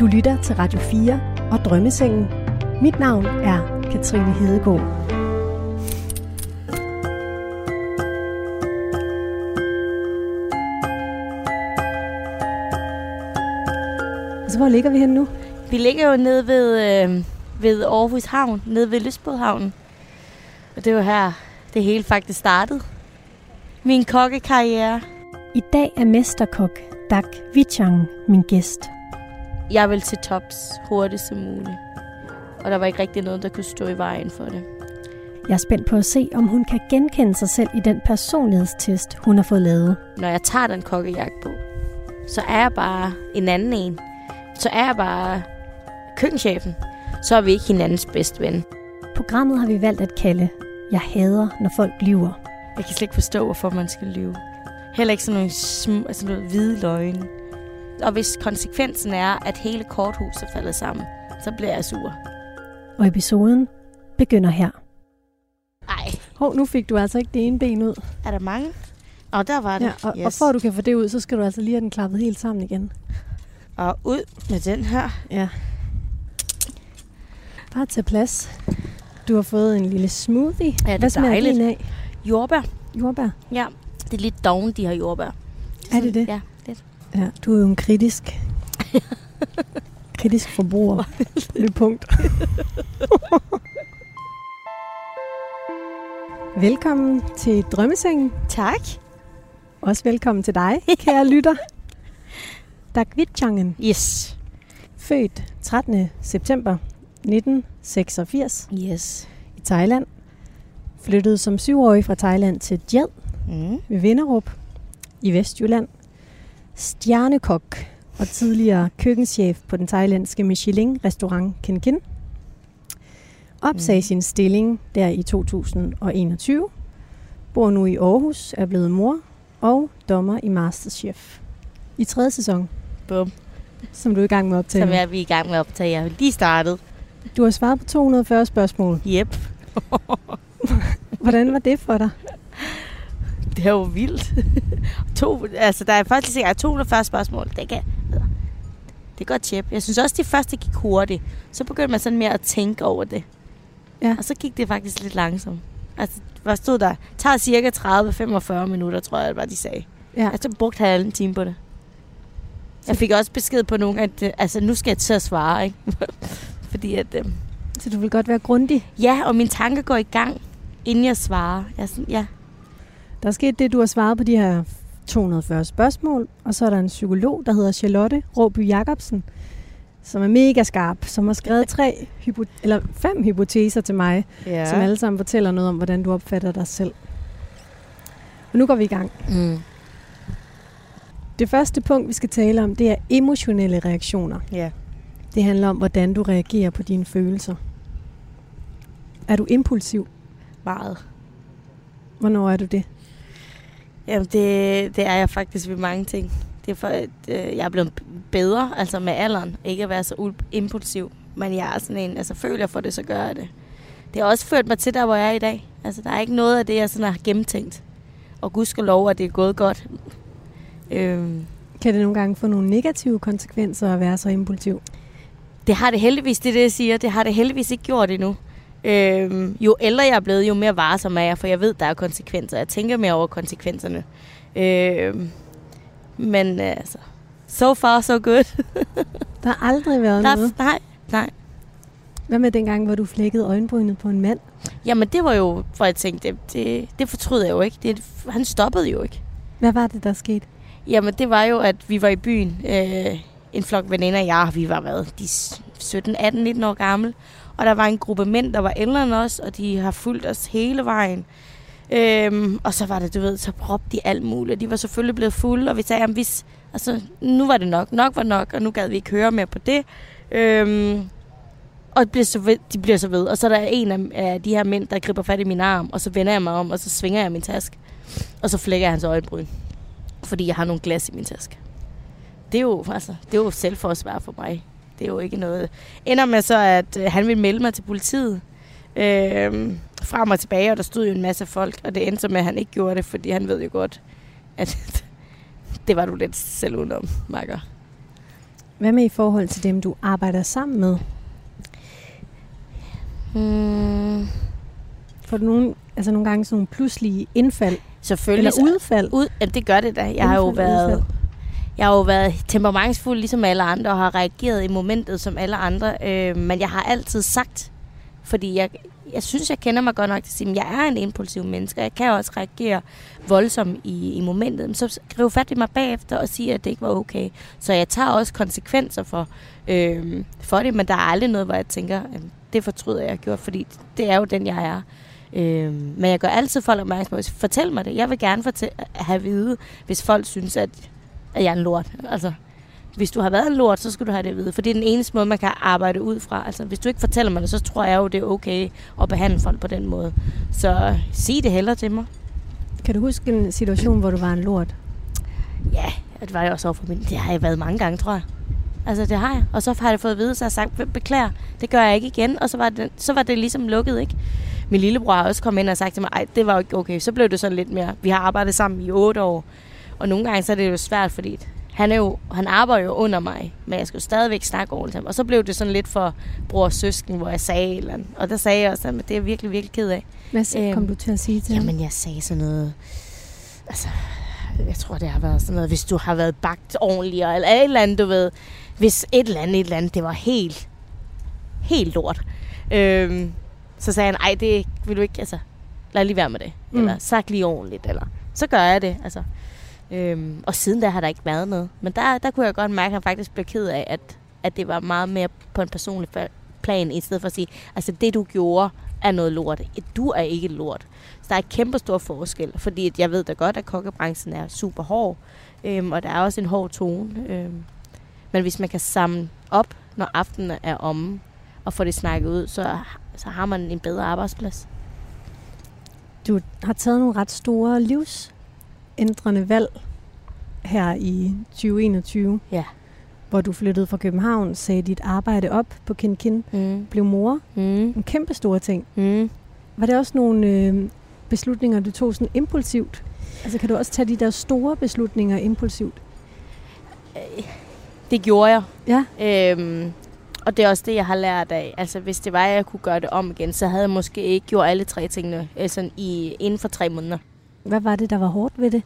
Du lytter til Radio 4 og Drømmesengen. Mit navn er Katrine Hedegaard. Så hvor ligger vi henne nu? Vi ligger jo nede ved, øh, ved Aarhus Havn, nede ved Lystbådhavnen. Og det var her, det hele faktisk startede. Min kokkekarriere. I dag er mesterkok Dak Vichang min gæst. Jeg vil til tops hurtigt som muligt. Og der var ikke rigtig noget, der kunne stå i vejen for det. Jeg er spændt på at se, om hun kan genkende sig selv i den personlighedstest, hun har fået lavet. Når jeg tager den kokkejagt på, så er jeg bare en anden en. Så er jeg bare køkkenchefen. Så er vi ikke hinandens bedste ven. Programmet har vi valgt at kalde Jeg hader, når folk lyver. Jeg kan slet ikke forstå, hvorfor man skal lyve. Heller ikke sådan nogle, sm- altså noget hvide løgne. Og hvis konsekvensen er, at hele korthuset falder sammen, så bliver jeg sur. Og episoden begynder her. Ej, Hov, nu fik du altså ikke det ene ben ud. er der mange? Og der var det. Ja, og, yes. og for at du kan få det ud, så skal du altså lige have den klappet helt sammen igen. og ud med den her. Ja. Bare tag plads. Du har fået en lille smoothie. Ja, det er Hvad smager dejligt. din af? Jordbær. Jordbær. Ja, det er lidt doven, de har jordbær. Er det det? Ja. Ja, du er jo en kritisk, kritisk forbruger. det punkt. velkommen til Drømmesengen. Tak. Også velkommen til dig, kære lytter. Dagvitchangen, Yes. født 13. september 1986 Yes. i Thailand. Flyttede som syvårig fra Thailand til Djed Mm. ved Vinderup i Vestjylland. Stjernekok og tidligere køkkenchef på den thailandske Michelin-restaurant Kin Kin. Opsag Mm. sin stilling der i 2021. Bor nu i Aarhus, er blevet mor og dommer i Masterchef. I tredje sæson, Bum. som du er i gang med at optage. Som er vi er i gang med at optage. Jeg har lige startet. Du har svaret på 240 spørgsmål. Yep. Hvordan var det for dig? Det er jo vildt. to, altså, der er faktisk ikke 240 spørgsmål. Det kan, det er godt tjep. Jeg synes også, de første gik hurtigt. Så begyndte man sådan mere at tænke over det. Ja. Og så gik det faktisk lidt langsomt. Altså, hvad stod der? Tager cirka 30-45 minutter, tror jeg, var de sagde. Ja. Altså, jeg brugte halv en time på det. Jeg fik også besked på nogen, at øh, altså, nu skal jeg til at svare, ikke? Fordi at, øh, Så du vil godt være grundig. ja, og min tanke går i gang, inden jeg svarer. Jeg er sådan, ja, Der er sket det, du har svaret på de her 240 spørgsmål, og så er der en psykolog, der hedder Charlotte Råby Jacobsen, som er mega skarp, som har skrevet tre hypo- eller fem hypoteser til mig, ja. ja. som alle sammen fortæller noget om, hvordan du opfatter dig selv. Og nu går vi i gang. Mm. Det første punkt, vi skal tale om, det er emotionelle reaktioner. Ja. Det handler om, hvordan du reagerer på dine følelser. Er du impulsiv? Meget. Hvornår er du det? Jamen, det, det er jeg faktisk ved mange ting. Det er for, at øh, jeg er blevet bedre, altså med alderen. Ikke at være så ul- impulsiv. Men jeg er sådan en, altså føler jeg for det, så gør jeg det. Det har også ført mig til der, hvor jeg er i dag. Altså, der er ikke noget af det, jeg sådan har gennemtænkt. Og gud skal lov, at det er gået godt. Øhm, Kan det nogle gange få nogle negative konsekvenser at være så impulsiv? det har det heldigvis, det er det, jeg siger. Det har det heldigvis ikke gjort endnu. Øhm, jo ældre jeg er blevet, jo mere varsom er jeg, for jeg ved, der er konsekvenser. Jeg tænker mere over konsekvenserne. Øhm, men øh, altså, so far so good. Der har aldrig været Der, noget. nej, nej. Hvad med dengang, hvor du flækkede øjenbrynet på en mand? Jamen det var jo, hvor jeg tænkte, det, det, det fortryder jeg jo ikke. Det, han stoppede jo ikke. Hvad var det, der skete? Jamen det var jo, at vi var i byen. Øh, en flok veninder, ja, vi var hvad, de 17, 18, 19 år gamle. Og der var en gruppe mænd, der var ældre end os, og de har fulgt os hele vejen. Øhm, og så var det, du ved, så råbte de alt muligt. De var selvfølgelig blevet fulde, og vi sagde, at hvis, altså, nu var det nok. Nok var nok, og nu gad vi ikke høre mere på det. Øhm, og det bliver så ved, de bliver så ved. Og så er der en af, af de her mænd, der griber fat i min arm, og så vender jeg mig om, og så svinger jeg min taske. Og så flækker jeg hans øjenbryn. Fordi jeg har nogle glas i min taske. Det er jo, altså, det er jo selvforsvar for mig. Det er jo ikke noget... Ender med så, at øh, han vil melde mig til politiet. Øh, frem og tilbage, og der stod jo en masse folk. Og det endte så med, at han ikke gjorde det, fordi han ved jo godt, at det var du lidt selv udenom, Marker. Hvad med i forhold til dem, du arbejder sammen med? Hmm, Får du nogle, altså nogle gange sådan nogle pludselige indfald selvfølgelig. eller udfald? Ud, jamen, det gør det da. Jeg har jo Indfald været... udfald. Jeg har jo været temperamentsfuld ligesom alle andre, og har reageret i momentet som alle andre. Øh, men jeg har altid sagt, fordi jeg, jeg synes, jeg kender mig godt nok til at sige, at jeg er en impulsiv menneske. Jeg kan også reagere voldsomt i, i momentet. Men så skriv fat i mig bagefter og sige, at det ikke var okay. Så jeg tager også konsekvenser for, øh, for det, men der er aldrig noget, hvor jeg tænker, at det fortryder jeg har gjort, fordi det er jo den, jeg er. Øh, men jeg gør altid folk opmærksom på, fortæl mig det. Jeg vil gerne fortælle, have at vide, hvis folk synes, at, at jeg er en lort. Altså, hvis du har været en lort, så skal du have det at vide. For det er den eneste måde, man kan arbejde ud fra. Altså, hvis du ikke fortæller mig det, så tror jeg jo, det er okay at behandle folk på den måde. Så sig det hellere til mig. Kan du huske en situation, hvor du var en lort? Ja, det var jeg også over for min. Det har jeg været mange gange, tror jeg. Altså, det har jeg. Og så har jeg fået at vide, så jeg har sagt, "Be- beklager, det gør jeg ikke igen. Og så var det, så var det ligesom lukket, ikke? Min lillebror har også kommet ind og sagt til mig, ej, det var jo ikke okay. Så blev det sådan lidt mere. Vi har arbejdet sammen i otte år. Og nogle gange så er det jo svært, fordi han, er jo, han arbejder jo under mig, men jeg skal jo stadigvæk snakke ordentligt til ham. Og så blev det sådan lidt for bror og søsken, hvor jeg sagde eller andet. Og der sagde jeg også, at det er jeg virkelig, virkelig ked af. Hvad øhm, Øhm, kom du til at sige til ham? Jamen, jeg sagde sådan noget... Altså, jeg tror, det har været sådan noget, hvis du har været bagt ordentligt, eller et eller andet, du ved. Hvis et eller andet, et eller andet, det var helt, helt lort. Øhm, så sagde han, ej, det vil du ikke, altså, lad lige være med det. Mm. Eller sagt lige ordentligt, eller så gør jeg det, altså. Øhm, og siden da har der ikke været noget. Men der, der kunne jeg godt mærke, at han faktisk blev ked af, at, at det var meget mere på en personlig plan, i stedet for at sige, altså det du gjorde er noget lort. Du er ikke lort. Så der er et kæmpe stor forskel, fordi at jeg ved da godt, at kokkebranchen er super hård, øhm, og der er også en hård tone. Øhm, men hvis man kan samle op, når aftenen er omme, og få det snakket ud, så, så har man en bedre arbejdsplads. Du har taget nogle ret store livsændrende valg her i 2021. Ja. Hvor du flyttede fra København, sagde dit arbejde op på Kin Kin, Mm. blev mor. Mm. En kæmpe store ting. Mm. Var det også nogle øh, beslutninger, du tog sådan impulsivt? Altså kan du også tage de der store beslutninger impulsivt? Det gjorde jeg. Ja. Øhm, og det er også det, jeg har lært af. Altså, hvis det var, at jeg kunne gøre det om igen, så havde jeg måske ikke gjort alle tre tingene altså, i, inden for tre måneder. Hvad var det, der var hårdt ved det?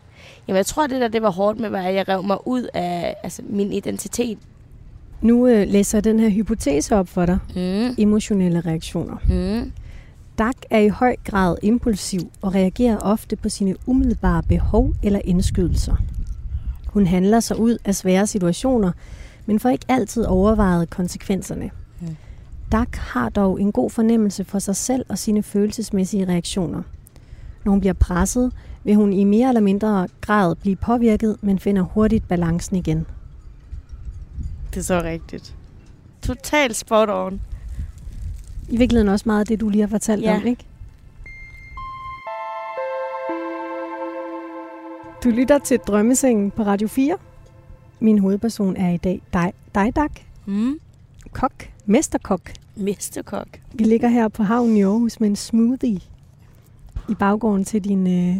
Jamen, jeg tror, det der det var hårdt med, var, at jeg rev mig ud af altså, min identitet. Nu øh, læser jeg den her hypotese op for dig. Mm. Emotionelle reaktioner. Mm. Dak er i høj grad impulsiv og reagerer ofte på sine umiddelbare behov eller indskydelser. Hun handler sig ud af svære situationer, men får ikke altid overvejet konsekvenserne. Mm. Dak har dog en god fornemmelse for sig selv og sine følelsesmæssige reaktioner. Når hun bliver presset, vil hun i mere eller mindre grad blive påvirket, men finder hurtigt balancen igen. Det er så rigtigt. Totalt spot on. I virkeligheden også meget det, du lige har fortalt Ja. om, ikke? Du lytter til Drømmesengen på Radio 4. Min hovedperson er i dag dig, dig Dak, Mm. kok, mesterkok. Mesterkok. Vi ligger her på havnen i Aarhus med en smoothie i baggården til din, øh,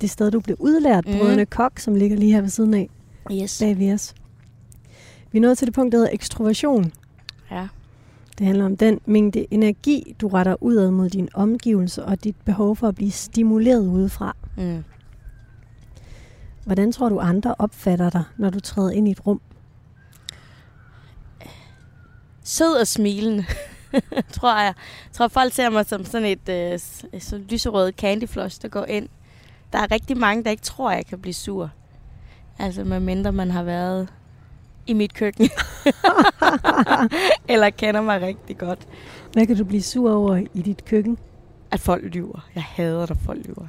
det sted, du blev udlært, mm. Brødrene Kok, som ligger lige her ved siden af, Yes. bag ved os. Vi er nået til det punkt, der hedder ekstroversion. Ja. Det handler om den mængde energi, du retter udad mod dine omgivelser og dit behov for at blive stimuleret udefra. Mm. Hvordan tror du, andre opfatter dig, når du træder ind i et rum? Sød og smilende, tror jeg. Jeg tror, folk ser mig som sådan et øh, så lyserød candyfloss, der går ind. Der er rigtig mange, der ikke tror, jeg kan blive sur. Altså, medmindre man har været i mit køkken. Eller kender mig rigtig godt. Hvad kan du blive sur over i dit køkken? At folk lyver. Jeg hader, når folk lyver.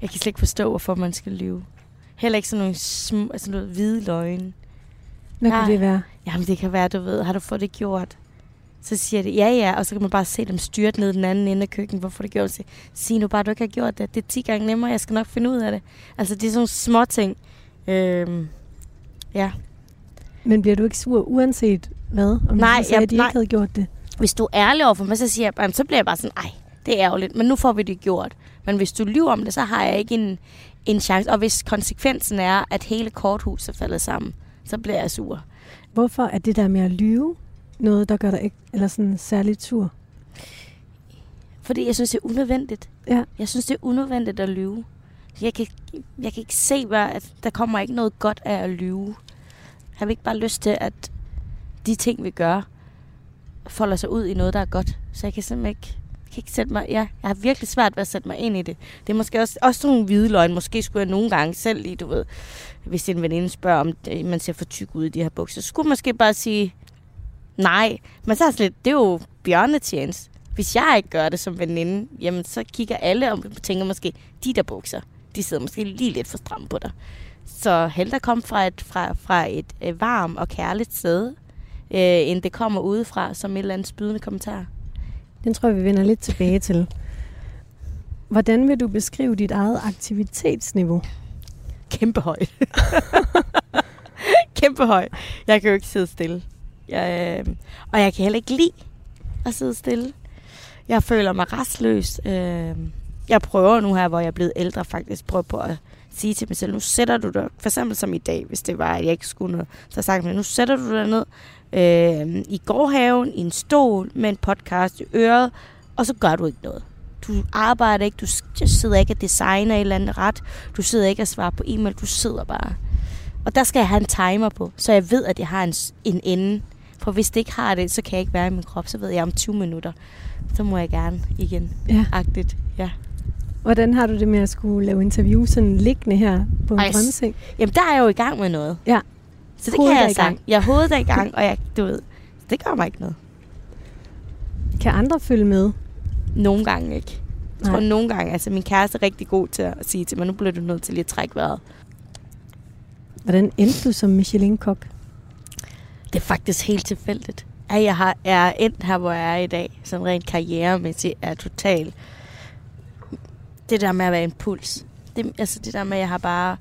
Jeg kan slet ikke forstå, hvorfor man skal lyve. Heller ikke sådan nogle, sm- altså noget hvide løgne. Hvad Nej. kan det være? Jamen, det kan være, du ved, har du fået det gjort? Så siger det, ja, ja, og så kan man bare se dem styrt ned den anden ende af køkkenet. Hvorfor det gjort? Så sig nu bare, du ikke har gjort det. Det er 10 gange nemmere, jeg skal nok finde ud af det. Altså, det er sådan små ting. Øhm, ja. Men bliver du ikke sur uanset hvad? Om Nej, så sagde, jeg- at de nej. ikke havde gjort det? Hvis du er ærlig over for mig, så siger jeg, "Jamen, så bliver jeg bare sådan, ej, det er ærgerligt, men nu får vi det gjort. Men hvis du lyver om det, så har jeg ikke en, en chance. Og hvis konsekvensen er, at hele korthuset er faldet sammen, så bliver jeg sur. Hvorfor er det der med at lyve noget, der gør dig ikke, eller sådan særligt sur? Fordi jeg synes, det er unødvendigt. Ja. Jeg synes, det er unødvendigt at lyve. Jeg kan, jeg kan ikke se, hvad, at der kommer ikke noget godt af at lyve. Jeg har ikke bare lyst til, at de ting, vi gør, folder sig ud i noget, der er godt. Så jeg kan simpelthen ikke, jeg kan ikke sætte mig... Ja, jeg har virkelig svært ved at sætte mig ind i det. Det er måske også, også nogle hvide løgn. Måske skulle jeg nogle gange selv lige, du ved... Hvis en veninde spørger, om man ser for tyk ud i de her bukser, så skulle man måske bare sige nej. Men så er det sådan lidt, det er jo bjørnetjeneste. Hvis jeg ikke gør det som veninde, jamen så kigger alle og tænker måske, de der bukser, de sidder måske lige lidt for stramme på dig. Så hellere komme fra et, fra, fra et øh, varmt og kærligt sted, øh, end det kommer udefra som et eller andet spydende kommentar. Den tror jeg, vi vender lidt tilbage til. Hvordan vil du beskrive dit eget aktivitetsniveau? Kæmpe højt. Kæmpe højt. Jeg kan jo ikke sidde stille. Jeg, øh, og jeg kan heller ikke lide at sidde stille. Jeg føler mig restløs. Øh, jeg prøver nu her, hvor jeg er blevet ældre, faktisk prøver på at sige til mig selv, nu sætter du dig, for eksempel som i dag, hvis det var, at jeg ikke skulle noget, så sagt mig, nu sætter du dig ned øh, i gårdhaven, i en stol, med en podcast i øret, og så gør du ikke noget. Du arbejder ikke, du sidder ikke og designer et eller andet ret, du sidder ikke og svarer på e-mail, du sidder bare. Og der skal jeg have en timer på, så jeg ved, at jeg har en, en ende. For hvis det ikke har det, så kan jeg ikke være i min krop, så ved jeg om 20 minutter, så må jeg gerne igen. Ja. Agtigt, ja. Hvordan har du det med at skulle lave interview sådan liggende her på en Ej, drømmeseng? Jamen, der er jeg jo i gang med noget. Ja. Så det Hovedet kan jeg sagt. Jeg hovedet er i gang, og jeg, du ved, det gør mig ikke noget. Kan andre følge med? Nogle gange ikke. Jeg tror, Nej. nogle gange, altså min kæreste er rigtig god til at sige til mig, nu bliver du nødt til lige at trække vejret. Hvordan endte du som Michelin-kok? Det er faktisk helt tilfældigt. At jeg har, er endt her, hvor jeg er i dag, sådan rent karrieremæssigt, er totalt det der med at være impuls. Det, altså det der med, at jeg har bare...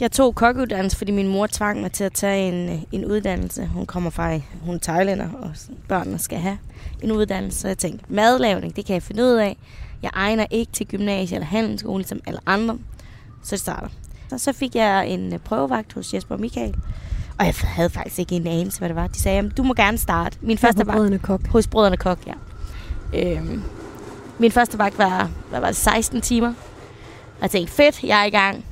Jeg tog kokkeuddannelse, fordi min mor tvang mig til at tage en, en uddannelse. Hun kommer fra, hun er thailander, og børnene skal have en uddannelse. Så jeg tænkte, madlavning, det kan jeg finde ud af. Jeg egner ikke til gymnasie eller handelsskole, som alle andre. Så det starter. Og så fik jeg en øh, prøvevagt hos Jesper og Michael. Og jeg havde faktisk ikke en anelse, hvad det var. De sagde, "Jamen, du må gerne starte. Min Første første var brødrene kok. hos Brødrene Kok, ja. Øhm, min første vagt var, hvad var det, 16 timer. Og jeg tænkte, fedt, jeg er i gang.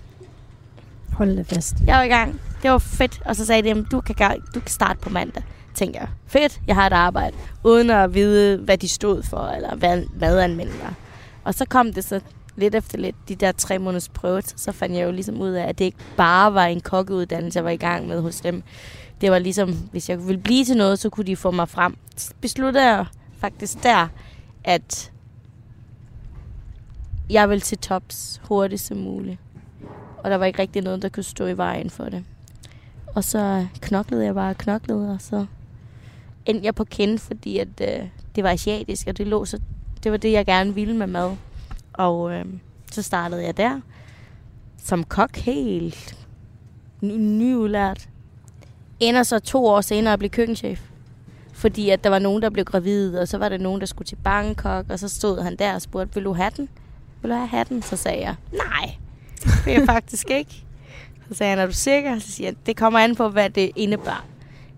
Hold det fast. Jeg var i gang. Det var fedt. Og så sagde de, "Jamen, du kan, ga- du kan starte på mandag. Tænkte jeg, fedt, jeg har et arbejde. Uden at vide, hvad de stod for, eller hvad madanmeldte var. Og så kom det så lidt efter lidt, de der tre måneders prøve, så fandt jeg jo ligesom ud af, at det ikke bare var en kokkeuddannelse, jeg var i gang med hos dem. Det var ligesom, hvis jeg ville blive til noget, så kunne de få mig frem. Så besluttede jeg faktisk der, at jeg ville til tops hurtigst som muligt. Og der var ikke rigtig noget, der kunne stå i vejen for det. Og så knoklede jeg bare og knoklede, og så endte jeg på kende, fordi at, øh, det var asiatisk, og det, lå så, det var det, jeg gerne ville med mad. Og øh, så startede jeg der, som kok helt ny- nyudlært. Ender så to år senere at blive køkkenchef. Fordi at der var nogen, der blev gravid, og så var der nogen, der skulle til Bangkok, og så stod han der og spurgte, vil du have den? Vil du have hatten? Så sagde jeg, nej, det vil jeg faktisk ikke. Så sagde han, er du sikker? Så siger jeg, det kommer an på, hvad det indebar.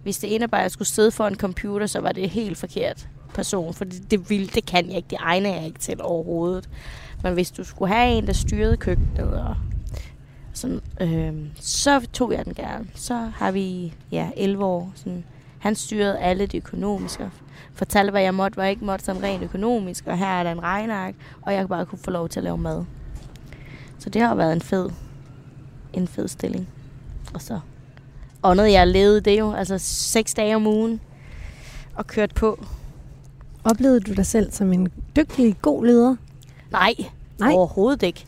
Hvis det indebar, at jeg skulle sidde for en computer, så var det helt forkert person, for det, det, ville, det kan jeg ikke, det egner jeg ikke til overhovedet. Men hvis du skulle have en, der styrede køkkenet, og sådan, øh, så tog jeg den gerne. Så har vi ja, 11 år. Sådan, han styrede alle det økonomiske. Fortalte, hvad jeg måtte, hvad jeg ikke måtte, sådan rent økonomisk. Og her er der en regnark, og jeg bare kunne få lov til at lave mad. Så det har været en fed, en fed stilling. Og så åndede jeg levede det jo, altså seks dage om ugen, og kørt på. Oplevede du dig selv som en dygtig, god leder? Nej, Nej. Overhovedet ikke.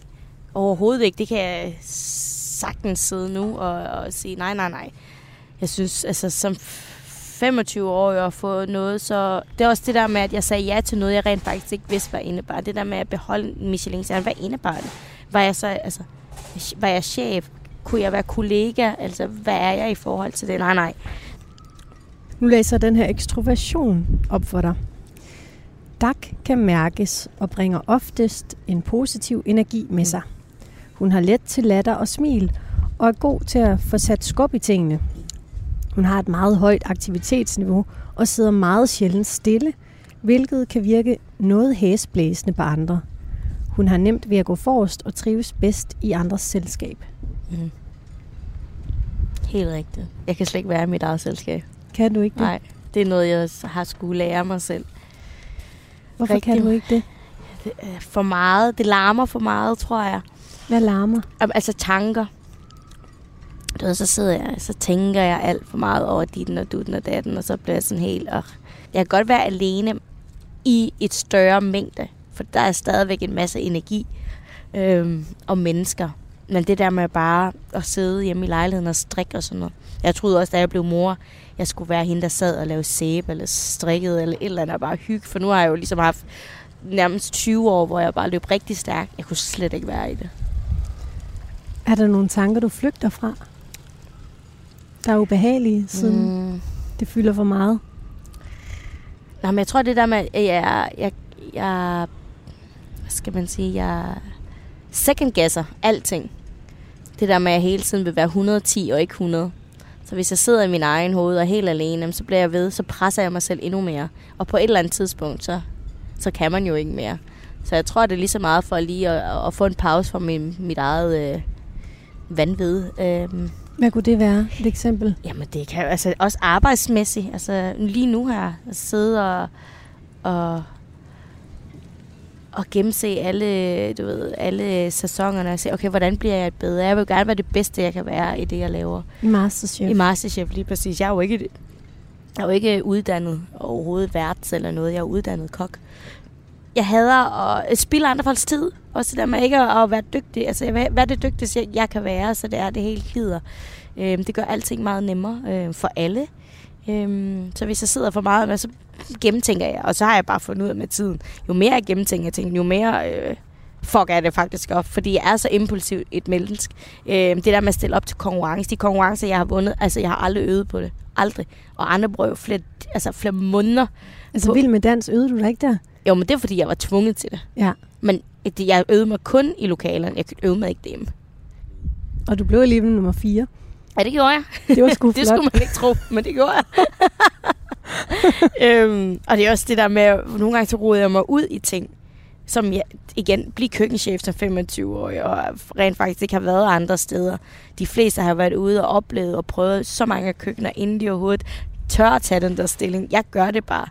Overhovedet ikke. Det kan jeg sagtens sidde nu og, og sige, nej, nej, nej. Jeg synes, altså som 25 år at få noget, så det er også det der med, at jeg sagde ja til noget, jeg rent faktisk ikke vidste, hvad indebar. Det der med at beholde Michelin, så hvad indebar det? Var jeg så, altså, var jeg chef? Kunne jeg være kollega? Altså, hvad er jeg i forhold til det? Nej, nej. Nu læser jeg den her ekstroversion op for dig. Dak kan mærkes og bringer oftest en positiv energi med sig. Hun har let til latter og smil og er god til at få sat skub i tingene. Hun har et meget højt aktivitetsniveau og sidder meget sjældent stille, hvilket kan virke noget hæsblæsende på andre. Hun har nemt ved at gå forrest og trives bedst i andres selskab. Mm. Helt rigtigt. Jeg kan slet ikke være i mit eget selskab. Kan du ikke det? Nej, det er noget, jeg har skulle lære mig selv. Hvorfor Rigtig. kan du ikke det? for meget. Det larmer for meget, tror jeg. Hvad larmer? Altså tanker. Du ved, så sidder jeg, så tænker jeg alt for meget over dit og dutten og datten, og så bliver jeg sådan helt... Og jeg kan godt være alene i et større mængde, for der er stadigvæk en masse energi øhm, og mennesker. Men det der med bare at sidde hjemme i lejligheden og strikke og sådan noget. Jeg troede også, da jeg blev mor, jeg skulle være hende, der sad og lavede sæbe eller strikket eller et eller andet og bare hygge. For nu har jeg jo ligesom haft nærmest 20 år, hvor jeg bare løb rigtig stærkt. Jeg kunne slet ikke være i det. Er der nogle tanker, du flygter fra? Der er ubehagelige, siden mm. det fylder for meget? Nej, men jeg tror det der med, at jeg, jeg, jeg hvad skal man sige, jeg second guesser alting. Det der med, at jeg hele tiden vil være 110 og ikke 100. Så hvis jeg sidder i min egen hoved og er helt alene, så bliver jeg ved, så presser jeg mig selv endnu mere. Og på et eller andet tidspunkt, så, så kan man jo ikke mere. Så jeg tror, det er lige så meget for lige at, at få en pause fra min, mit eget øh, vanvid. Øh, Hvad kunne det være? Et eksempel? Jamen det kan jo altså også arbejdsmæssigt. Altså lige nu her, at sidde og, og at gennemse alle, du ved, alle sæsonerne og se, okay, hvordan bliver jeg bedre? Jeg vil gerne være det bedste, jeg kan være i det, jeg laver. I Masterchef. I Masterchef, lige præcis. Jeg er jo ikke, jeg er jo ikke uddannet overhovedet værts eller noget. Jeg er uddannet kok. Jeg hader at spille andre folks tid. Også det der med ikke at være dygtig. Altså, hvad er det dygtigste, jeg kan være, så det er det hele gider. Øhm, det gør alting meget nemmere øh, for alle. Øhm, så hvis jeg sidder for meget med, så gennemtænker jeg. Og så har jeg bare fundet ud af med tiden. Jo mere jeg gennemtænker ting, jo mere øh, fuck er det faktisk op. Fordi jeg er så impulsiv et menneske. Øh, det der med at stille op til konkurrence. De konkurrencer, jeg har vundet, altså jeg har aldrig øvet på det. Aldrig. Og andre jo flere, altså flere måneder. Altså vild med dans, øvede du da ikke der? Jo, men det er fordi, jeg var tvunget til det. Ja. Men jeg øvede mig kun i lokalerne. Jeg øvede mig ikke derhjemme. Og du blev alligevel nummer 4. Ja, det gjorde jeg. Det var sgu Det skulle man ikke tro, men det gjorde jeg. øhm, og det er også det der med, at nogle gange så roder jeg mig ud i ting, som jeg, igen, blive køkkenchef som 25-årig, og rent faktisk ikke har været andre steder. De fleste har været ude og oplevet og prøvet så mange køkkener, inden de overhovedet tør at tage den der stilling. Jeg gør det bare.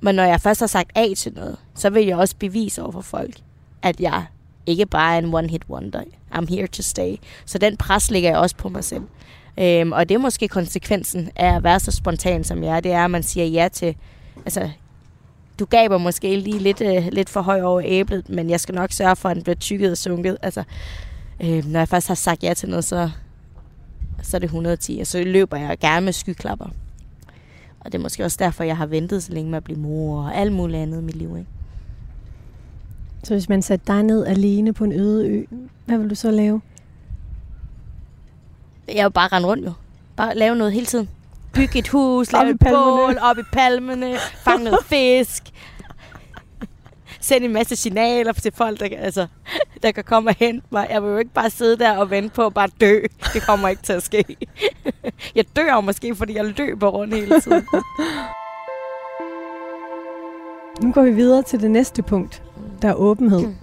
Men når jeg først har sagt A til noget, så vil jeg også bevise over for folk, at jeg ikke bare er en one-hit wonder. I'm here to stay. Så den pres ligger jeg også på mig selv. Øhm, og det er måske konsekvensen af at være så spontan som jeg er. Det er, at man siger ja til... Altså, du gaber måske lige lidt, øh, lidt for høj over æblet, men jeg skal nok sørge for, at den bliver tykket og sunket. Altså, øh, når jeg først har sagt ja til noget, så, så er det 110, og så løber jeg gerne med skyklapper. Og det er måske også derfor, jeg har ventet så længe med at blive mor og alt muligt andet i mit liv. Ikke? Så hvis man satte dig ned alene på en øde ø, hvad vil du så lave? Jeg vil bare rende rundt jo. Bare lave noget hele tiden. Bygge et hus, lave et bål, op i palmene, fange noget fisk. Sende en masse signaler til folk, der, altså, der kan komme og hente mig. Jeg vil jo ikke bare sidde der og vente på at bare dø. Det kommer ikke til at ske. Jeg dør måske, fordi jeg løber rundt hele tiden. Nu går vi videre til det næste punkt, der er åbenhed. Mm.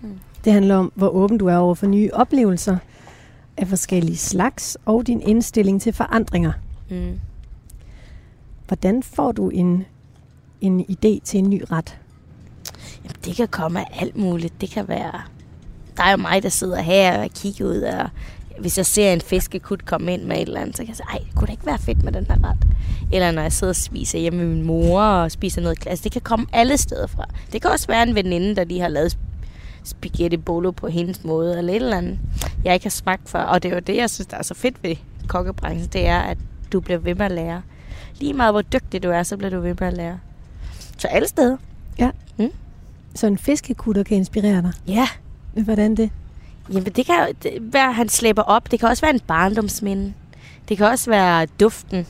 Mm. Det handler om, hvor åben du er over for nye oplevelser af forskellige slags, og din indstilling til forandringer. Mm. Hvordan får du en, en idé til en ny ret? Jamen, det kan komme af alt muligt. Det kan være... Der er jo mig, der sidder her og kigger ud, og hvis jeg ser en fiskekut komme ind med et eller andet, så kan jeg sige, ej, kunne det ikke være fedt med den her ret? Eller når jeg sidder og spiser hjemme med min mor og spiser noget klasse. Det kan komme alle steder fra. Det kan også være en veninde, der lige har lavet spaghetti bolo på hendes måde, eller et eller andet, jeg ikke har smagt før. Og det er jo det, jeg synes, der er så fedt ved kokkebranchen, det er, at du bliver ved med at lære. Lige meget, hvor dygtig du er, så bliver du ved med at lære. Så alle steder. Ja. Mm? Så en fiskekutter kan inspirere dig? Ja. Hvordan det? Jamen, det kan være, han slæber op. Det kan også være en barndomsminde. Det kan også være duften.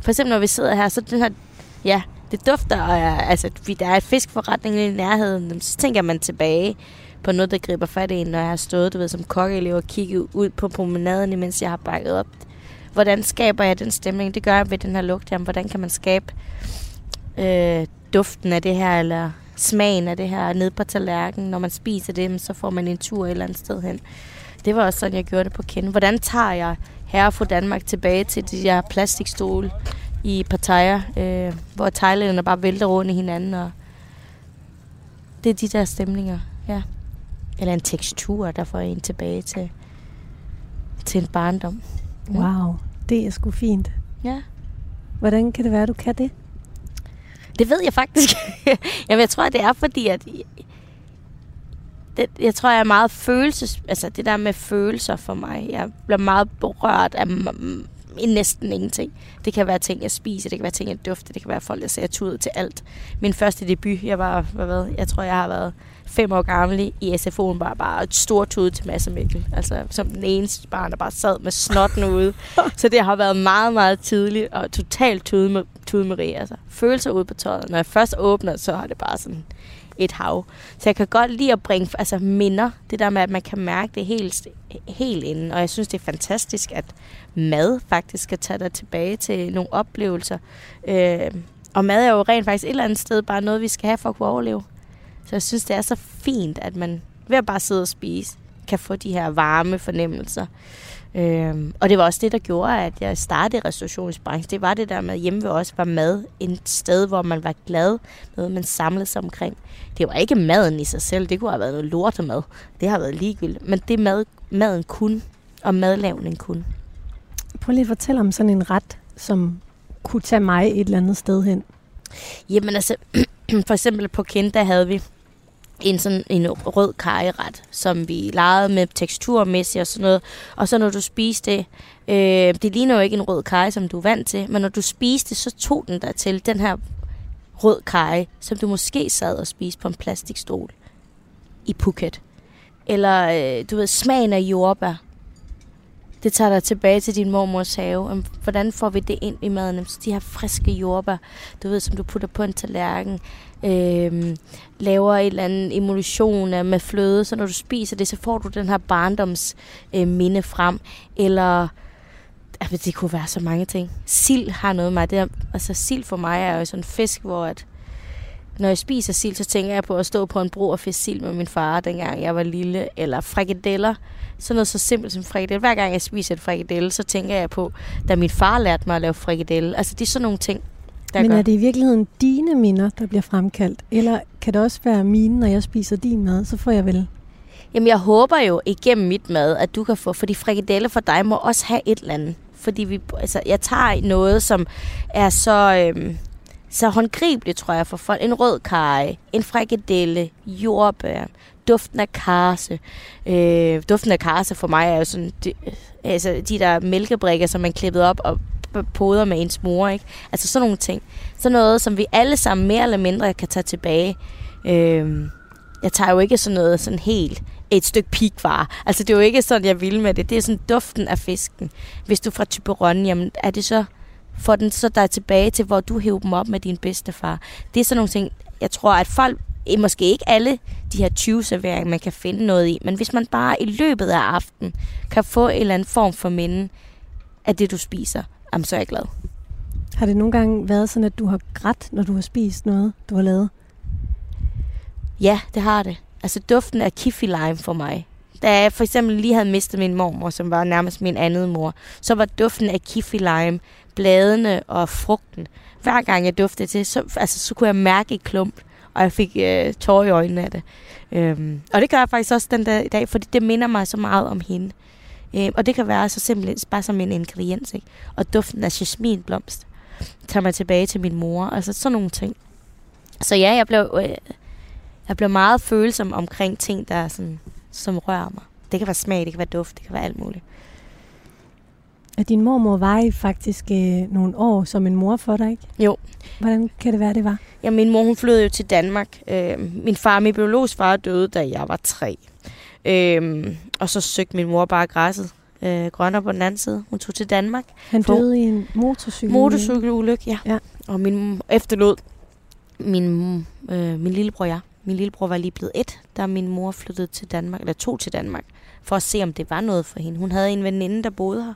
For eksempel, når vi sidder her, så den her... Ja, det dufter, og altså, der er et fiskforretning i nærheden, så tænker man tilbage på noget, der griber fat i en, når jeg har stået du ved, som kokkeelev og kigget ud på promenaden, mens jeg har bakket op. hvordan skaber jeg den stemning? Det gør jeg ved den her lugt. Jamen, hvordan kan man skabe øh, duften af det her, eller smagen af det her ned på tallerkenen. Når man spiser det, så får man en tur et eller andet sted hen. Det var også sådan, jeg gjorde det på kende. Hvordan tager jeg herre fra Danmark tilbage til de der plastikstole i Pattaya, øh, hvor thailænderne bare vælter rundt i hinanden. Og det er de der stemninger, ja. Eller en tekstur, der får en tilbage til, til en barndom. Ja. Wow, det er sgu fint. Ja. Hvordan kan det være, du kan det? Det ved jeg faktisk. Jamen, jeg tror, det er fordi, at det, jeg tror, jeg er meget følelses... Altså, det der med følelser for mig. Jeg bliver meget berørt af næsten ingenting. Det kan være ting, jeg spiser, det kan være ting, jeg dufter, det kan være folk, der ser tudet til alt. Min første debut, jeg var, hvad ved, jeg tror, jeg har været fem år gammel i SFO'en, bare, bare et stort tude til Mads og Mikkel. Altså som den eneste barn, der bare sad med snotten ude. Så det har været meget, meget tidligt og totalt tude med, tude Marie. Altså, følelser ude på tøjet. Når jeg først åbner, så har det bare sådan et hav. Så jeg kan godt lide at bringe altså minder. Det der med, at man kan mærke det helt, helt inden. Og jeg synes, det er fantastisk, at mad faktisk kan tage dig tilbage til nogle oplevelser. Øh, og mad er jo rent faktisk et eller andet sted bare noget, vi skal have for at kunne overleve. Så jeg synes, det er så fint, at man ved at bare sidde og spise, kan få de her varme fornemmelser. Øhm, og det var også det, der gjorde, at jeg startede restaurationsbranchen. Det var det der med, at hjemme ved os var mad et sted, hvor man var glad, noget man samlede sig omkring. Det var ikke maden i sig selv, det kunne have været noget lortemad. Det har været ligegyldigt. Men det mad, maden kun, og madlavning kun. Prøv lige at fortælle om sådan en ret, som kunne tage mig et eller andet sted hen. Jamen altså, for eksempel på Kent, der havde vi en sådan en rød kajeret, som vi legede med teksturmæssigt og sådan noget. Og så når du spiste det, øh, det ligner jo ikke en rød kaj, som du er vant til, men når du spiste, så tog den der til den her rød kaj, som du måske sad og spiste på en plastikstol i Phuket. Eller, øh, du ved, smagen af jordbær. Det tager dig tilbage til din mormors have. Hvordan får vi det ind i maden? De her friske jordbær, du ved, som du putter på en tallerken. Øh, laver en eller anden emulsion med fløde, så når du spiser det, så får du den her barndoms øh, minde frem. Eller altså, det kunne være så mange ting. Sild har noget med det. Altså sild for mig er jo sådan en fisk, hvor at, når jeg spiser sild, så tænker jeg på at stå på en bro og fiske sild med min far, dengang jeg var lille. Eller frikadeller. Sådan noget så simpelt som frikadelle. Hver gang jeg spiser et frikadelle, så tænker jeg på, da min far lærte mig at lave frikadelle. Altså det er sådan nogle ting, der Men gør. er det i virkeligheden dine minder, der bliver fremkaldt? Eller kan det også være mine, når jeg spiser din mad? Så får jeg vel Jamen, jeg håber jo igennem mit mad, at du kan få, fordi frikadelle for dig må også have et eller andet. Fordi vi, altså, jeg tager noget, som er så, øhm, så håndgribeligt, tror jeg, for folk. En rød kaj, en frikadelle, jordbær, duften af karse. Øh, duften af karse for mig er jo sådan, de, altså de der mælkebrikker, som man klippet op og poder med ens mor, ikke? Altså sådan nogle ting. Sådan noget, som vi alle sammen mere eller mindre kan tage tilbage. Øh, jeg tager jo ikke sådan noget sådan helt et stykke pikvare. Altså det er jo ikke sådan, jeg vil med det. Det er sådan duften af fisken. Hvis du er fra Typeron, jamen er det så, får den så dig tilbage til, hvor du hæver dem op med din bedstefar. Det er sådan nogle ting, jeg tror, at folk, eh, måske ikke alle de her 20 serveringer, man kan finde noget i, men hvis man bare i løbet af aftenen kan få en eller anden form for minde af det, du spiser, jamen, så er jeg glad. Har det nogle gange været sådan, at du har grædt, når du har spist noget, du har lavet? Ja, det har det. Altså duften af kiffi lime for mig. Da jeg for eksempel lige havde mistet min mormor, som var nærmest min anden mor, så var duften af kiffi lime, bladene og frugten. Hver gang jeg duftede til, så, altså, så kunne jeg mærke et klump, og jeg fik øh, tårer i øjnene af det. Øhm, og det gør jeg faktisk også den dag i dag, fordi det minder mig så meget om hende. Øhm, og det kan være så simpelthen bare som en ingrediens, ikke? Og duften af jasminblomst tager mig tilbage til min mor. Altså sådan nogle ting. Så ja, jeg blev... Øh, jeg bliver meget følsom omkring ting, der sådan, som rører mig. Det kan være smag, det kan være duft, det kan være alt muligt. Og din mormor var I faktisk øh, nogle år som en mor for dig, ikke? Jo. Hvordan kan det være, det var? Ja, min mor hun flyttede jo til Danmark. Øh, min far, min biologisk far, døde, da jeg var tre. Øh, og så søgte min mor bare græsset øh, grønner på den anden side. Hun tog til Danmark. Han døde i en motorcykel? Motorcykelulykke, ja. ja. Og min efterlod min, øh, min lillebror, ja. Min lillebror var lige blevet et, da min mor flyttede til Danmark, eller tog til Danmark, for at se, om det var noget for hende. Hun havde en veninde, der boede her.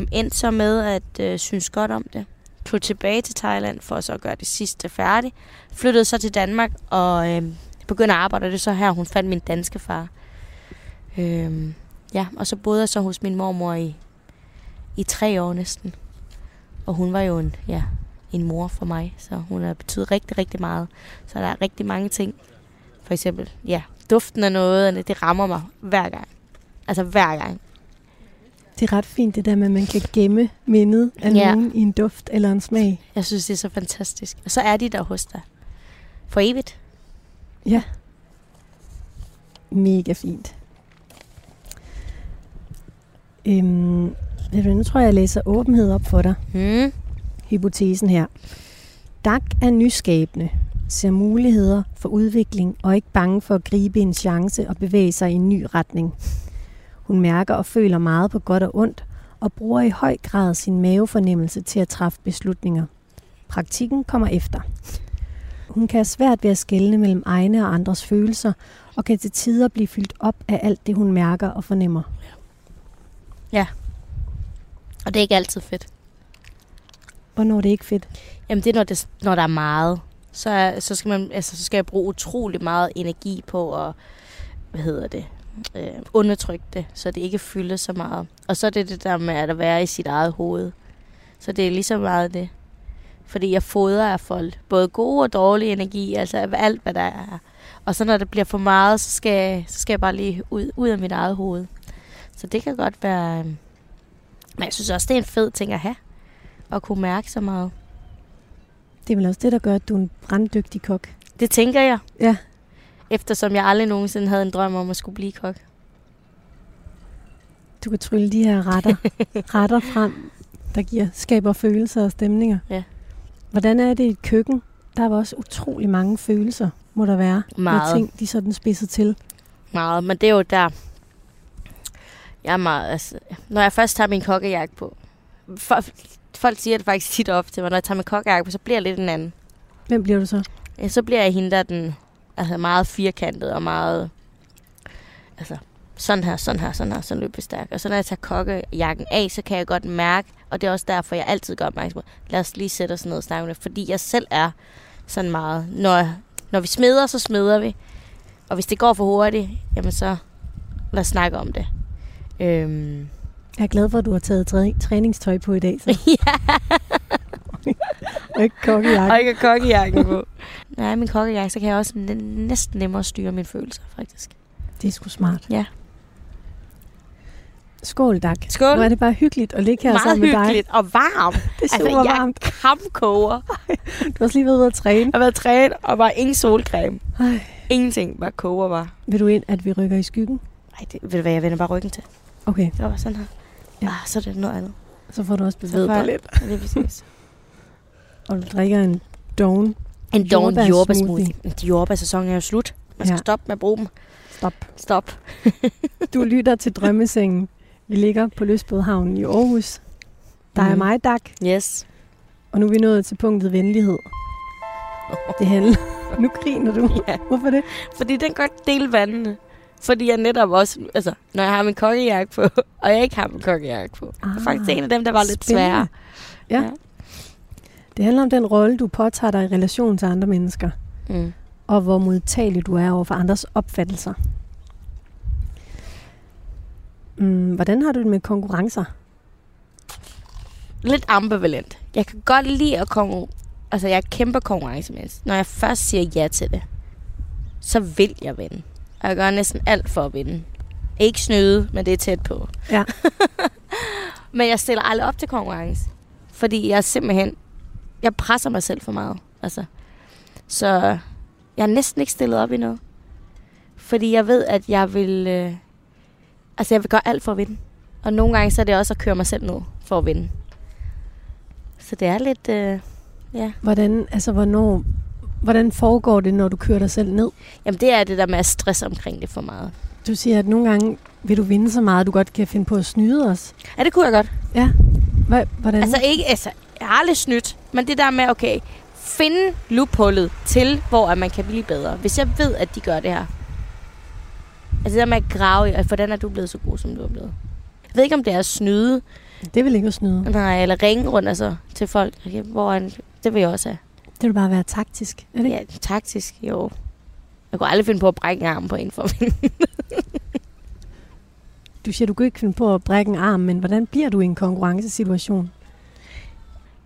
Øh, endte så med at øh, synes godt om det. Tog tilbage til Thailand for så at gøre det sidste færdigt. Flyttede så til Danmark og øh, begyndte at arbejde. Og det er så her, hun fandt min danske far. Øh, ja, og så boede jeg så hos min mormor i, i tre år næsten. Og hun var jo en, ja, en mor for mig, så hun har betydet rigtig, rigtig meget. Så der er rigtig mange ting. For eksempel, ja, duften af noget, det rammer mig hver gang. Altså hver gang. Det er ret fint, det der med, at man kan gemme mindet af Ja. nogen i en duft eller en smag. Jeg synes, det er så fantastisk. Og så er de der hos dig. For evigt. Ja. Mega fint. Øhm, ved du, nu tror jeg, jeg læser åbenhed op for dig. Hmm. Hypotesen her. Dak er nyskabende, ser muligheder for udvikling og ikke bange for at gribe en chance og bevæge sig i en ny retning. Hun mærker og føler meget på godt og ondt og bruger i høj grad sin mavefornemmelse til at træffe beslutninger. Praktikken kommer efter. Hun kan have svært ved at skelne mellem egne og andres følelser og kan til tider blive fyldt op af alt det, hun mærker og fornemmer. Og det er ikke altid fedt. Hvornår er det ikke fedt? Jamen det er, når, det, når der er meget. Så, så, skal man, altså, så skal jeg bruge utrolig meget energi på at, hvad hedder det, øh, undertrykke det, så det ikke fylder så meget. Og så er det det der med at være i sit eget hoved. Så det er lige så meget det. Fordi jeg fodrer af folk. Både god og dårlig energi, altså alt, hvad der er. Og så når det bliver for meget, så skal, så skal jeg bare lige ud, ud af mit eget hoved. Så det kan godt være... øh, Men jeg synes også, det er en fed ting at have. At kunne mærke så meget. Det er vel også det, der gør, at du er en branddygtig kok. Det tænker jeg. Ja. Eftersom jeg aldrig nogensinde havde en drøm om at skulle blive kok. Du kan trylle de her retter, retter frem, der giver, skaber følelser og stemninger. Ja. Hvordan er det i et køkken? Der er jo også utrolig mange følelser, må der være. Meget. Med ting, de sådan spidset til. Meget. Men det er jo der... Jeg er meget... Altså, når jeg først tager min kokkejakke på... For, folk siger det faktisk tit op til mig. Når jeg tager min kokkejakke på, så bliver jeg lidt en anden. Hvem bliver du så? Ja, så bliver jeg hende, der er den altså meget firkantet og meget... Altså, sådan her, sådan her, sådan her, sådan løbestærk. Og så når jeg tager kokkejakken af, så kan jeg godt mærke, og det er også derfor, jeg altid gør opmærksom på, lad os lige sætte os ned og snakke om det, fordi jeg selv er sådan meget, når, når vi smeder, så smeder vi. Og hvis det går for hurtigt, jamen så lad os snakke om det. Øhm, Jeg er glad for, at du har taget træ- træningstøj på i dag, så. ja, og ikke kokkejakke. og ikke kokkejakken på. Nej, min kokkejakke, så kan jeg også næ- næsten nemmere styre mine følelser, faktisk. Det er sgu smart. Ja. Skål, Dak. Skål. Nu er det bare hyggeligt at ligge her Meget sammen med dig. hyggeligt og varmt. Det er super Altså, jeg varmt. kampkoger. Du har også lige været ude at træne. Jeg har været trænet, og bare ingen solcreme. Ej. Ingenting, bare koger bare. Vil du ind, at vi rykker i skyggen? Nej, det ved du hvad, jeg vender bare ryggen til. Okay, Det var sådan her. Ja. Ah, så er det noget andet. så får du også Så bevæget dig jeg- lidt. Det er præcis. Og du drikker en Dawn. En dawn. Men De jordbærsæsonen er jo slut. Man skal ja. stoppe med at bruge dem. Stop. Stop. Du lytter til Drømmesengen. Vi ligger på Løsbådhavnen i Aarhus. Der er Mhm. mig, Dak, Yes. og nu er vi nået til punktet venlighed. Det handler... Nu griner du. Ja. Hvorfor det? Fordi den godt dele vandene. Fordi jeg netop også, altså, når jeg har min kokkejakke på, og jeg ikke har min kokkejakke på. Ah, er faktisk en af dem, der var lidt spændende. sværere. Ja. Ja. Det handler om den rolle, du påtager dig i relation til andre mennesker, Mm. og hvor modtagelig du er over for andres opfattelser. Mm, hvordan har du det med konkurrencer? Lidt ambivalent. Jeg kan godt lide at konkurrere. Altså, jeg er kæmpe konkurrencemenneske. Når jeg først siger ja til det, så vil jeg vinde. Og jeg gør næsten alt for at vinde. Ikke snyde, men det er tæt på. Ja. men jeg stiller aldrig op til konkurrence. Fordi jeg simpelthen... Jeg presser mig selv for meget. Altså. Så jeg er næsten ikke stillet op i noget. Fordi jeg ved, at jeg vil... Øh, altså, jeg vil gøre alt for at vinde. Og nogle gange så er det også at køre mig selv ned for at vinde. Så det er lidt... Øh, ja. Hvordan, altså, hvornår, hvordan foregår det, når du kører dig selv ned? Jamen, det er det der med at stresse omkring det for meget. Du siger, at nogle gange vil du vinde så meget, at du godt kan finde på at snyde os. Ja, det kunne jeg godt. Hva- Hvordan? Altså ikke, altså, jeg har aldrig snydt, men det der med, okay, finde loophullet til, hvor at man kan blive bedre. Hvis jeg ved, at de gør det her. Altså det der med at grave i, at hvordan er du blevet så god, som du er blevet. Jeg ved ikke, om det er at snyde, Det vil ikke at snyde. Nej, eller ringe rundt altså, til folk. Okay, hvor er? Det vil jeg også have. Det vil bare være taktisk, er det ikke? Ja, taktisk, jo. Jeg kunne aldrig finde på at brække en arm på en for. Du siger, du kan ikke finde på at brække en arm, men hvordan bliver du i en konkurrencesituation?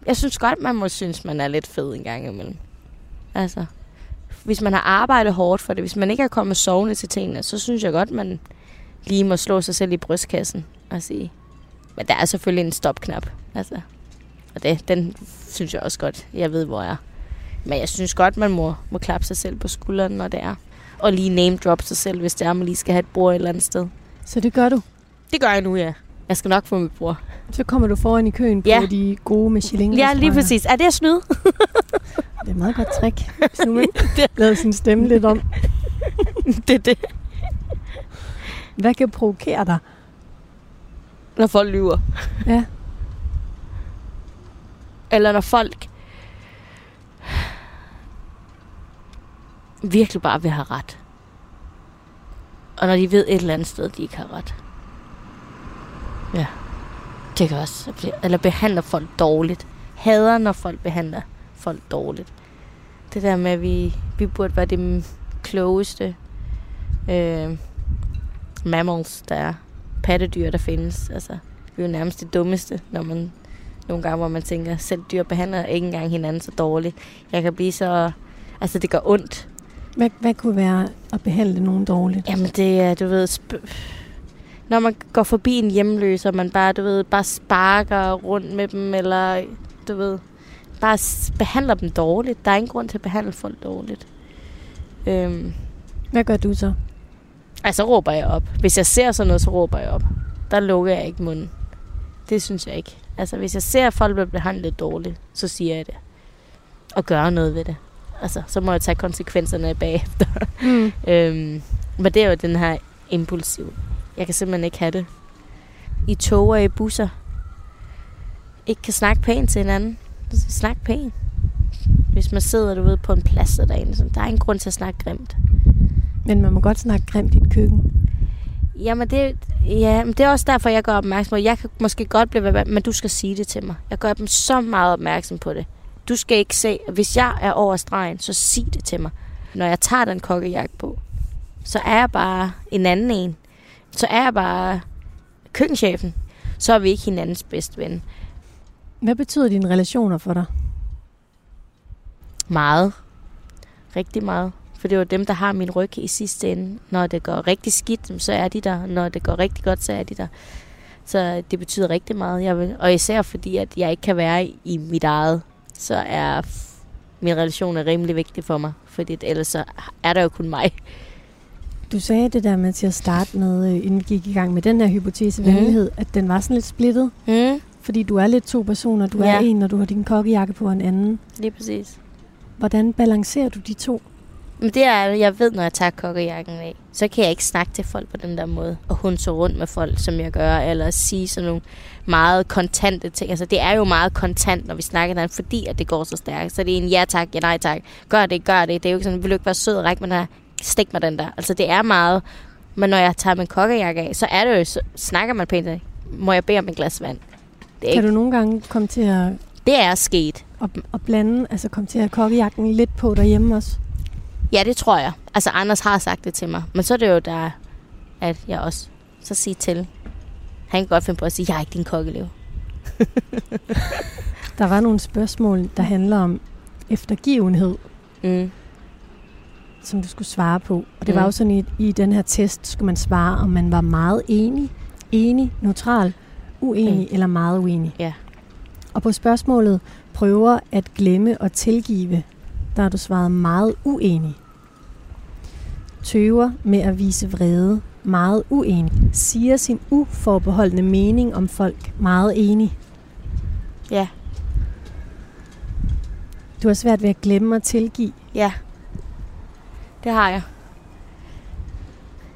Jeg synes godt, man må synes, man er lidt fed en gang imellem. Altså, hvis man har arbejdet hårdt for det, hvis man ikke er kommet sovende til tingene, så synes jeg godt, man lige må slå sig selv i brystkassen og sige, men der er selvfølgelig en stopknap. Altså, og det, den synes jeg også godt, jeg ved, hvor jeg er. Men jeg synes godt, man må, må klappe sig selv på skulderen, når det er. Og lige name drop sig selv, hvis det er, man lige skal have et bord et eller andet sted. Så det gør du. Det gør jeg nu, ja. Jeg skal nok få mit bord. Så kommer du foran i køen Ja. på de gode Michelin Ja, lige præcis. Er det at snyde? Det er et meget godt trick. Hvis nu man lader sin stemme lidt om. det er det. Hvad kan provokere dig? Når folk lyver. Ja. Eller når folk virkelig bare vil have ret. Og når de ved et eller andet sted, de ikke har ret. Ja. Det kan også. Eller behandler folk dårligt. Hader, når folk behandler folk dårligt. Det der med, at vi, vi burde være det klogeste øh, mammals, der er. Pattedyr, der findes. Altså, vi er jo nærmest det dummeste, når man nogle gange, hvor man tænker, selv dyr behandler ikke engang hinanden så dårligt. Jeg kan blive så... Altså, det gør ondt. Hvad, hvad kunne være at behandle nogen dårligt? Jamen, det er, du ved... Sp- når man går forbi en hjemløs, og man bare, du ved, bare sparker rundt med dem, eller, du ved, bare behandler dem dårligt. Der er ingen grund til at behandle folk dårligt. Øhm, Hvad gør du så? altså, så råber jeg op. Hvis jeg ser sådan noget, så råber jeg op. Der lukker jeg ikke munden. Det synes jeg ikke. Altså, hvis jeg ser, at folk bliver behandlet dårligt, så siger jeg det. Og gør noget ved det. Altså, så må jeg tage konsekvenserne bagefter. Mm. Øhm, men det er jo den her impulsiv. Jeg kan simpelthen ikke have det. I tog og i busser. Ikke kan snakke pænt til hinanden. Så Snak pænt. Hvis man sidder, du ved, på en plads og derinde. Så der er ingen grund til at snakke grimt. Men man må godt snakke grimt i et køkken. Jamen det, ja, men det er også derfor, jeg gør opmærksom på, jeg kan måske godt blive ved, men du skal sige det til mig. Jeg gør dem så meget opmærksom på det. Du skal ikke se, hvis jeg er over stregen, så sig det til mig. Når jeg tager den kokkejagt på, så er jeg bare en anden en. Så er jeg bare køkkenchefen. Så er vi ikke hinandens bedste ven. Hvad betyder dine relationer for dig? Meget. Rigtig meget. For det er jo dem, der har min ryg i sidste ende. Når det går rigtig skidt, så er de der. Når det går rigtig godt, så er de der. Så det betyder rigtig meget. Jeg vil, og især fordi, at jeg ikke kan være i mit eget, så er min relation er rimelig vigtig for mig. Fordi ellers så er der jo kun mig. Du sagde det der med til at starte med, øh, inden vi gik i gang med den her hypotese venlighed, at den var sådan lidt splittet. Mm, Fordi du er lidt to personer. Du er Ja. en, når du har din kokkejakke på, og en anden. lige præcis. Hvordan balancerer du de to? Men det er, jeg ved, når jeg tager kokkejakken af, så kan jeg ikke snakke til folk på den der måde. Og hun så rundt med folk, som jeg gør, eller sige sådan nogle meget kontante ting. Altså, det er jo meget kontant, når vi snakker der, fordi at det går så stærkt. Så det er en ja tak, ja nej tak. Gør det, gør det. Det er jo ikke sådan, vil du ikke være sød og række mig den her? Stik mig den der. Altså, det er meget. Men når jeg tager min kokkejakke af, så er det jo, så snakker man pænt. Må jeg bede om et glas vand? Det er, Kan ikke, du nogle gange komme til at, det er sket. at, at blande, altså komme til at kokkejakken lidt på derhjemme også? Ja, det tror jeg. Altså, Anders har sagt det til mig. Men så er det jo der, at jeg også så siger til. Han kan godt finde på at sige, jeg er ikke din kokkelev. Der var nogle spørgsmål, der handler om eftergivenhed, Mm. Som du skulle svare på. Og det Mm. var jo sådan, i, i den her test skulle man svare, om man var meget enig, enig, neutral, uenig Mm. eller meget uenig. Ja. Og på spørgsmålet prøver at glemme og tilgive, der har du svaret meget uenig. Tøver med at vise vrede, meget uenig. Siger sin uforbeholdende mening om folk, meget enig. Ja, Du har svært ved at glemme og tilgive. ja. Det har jeg.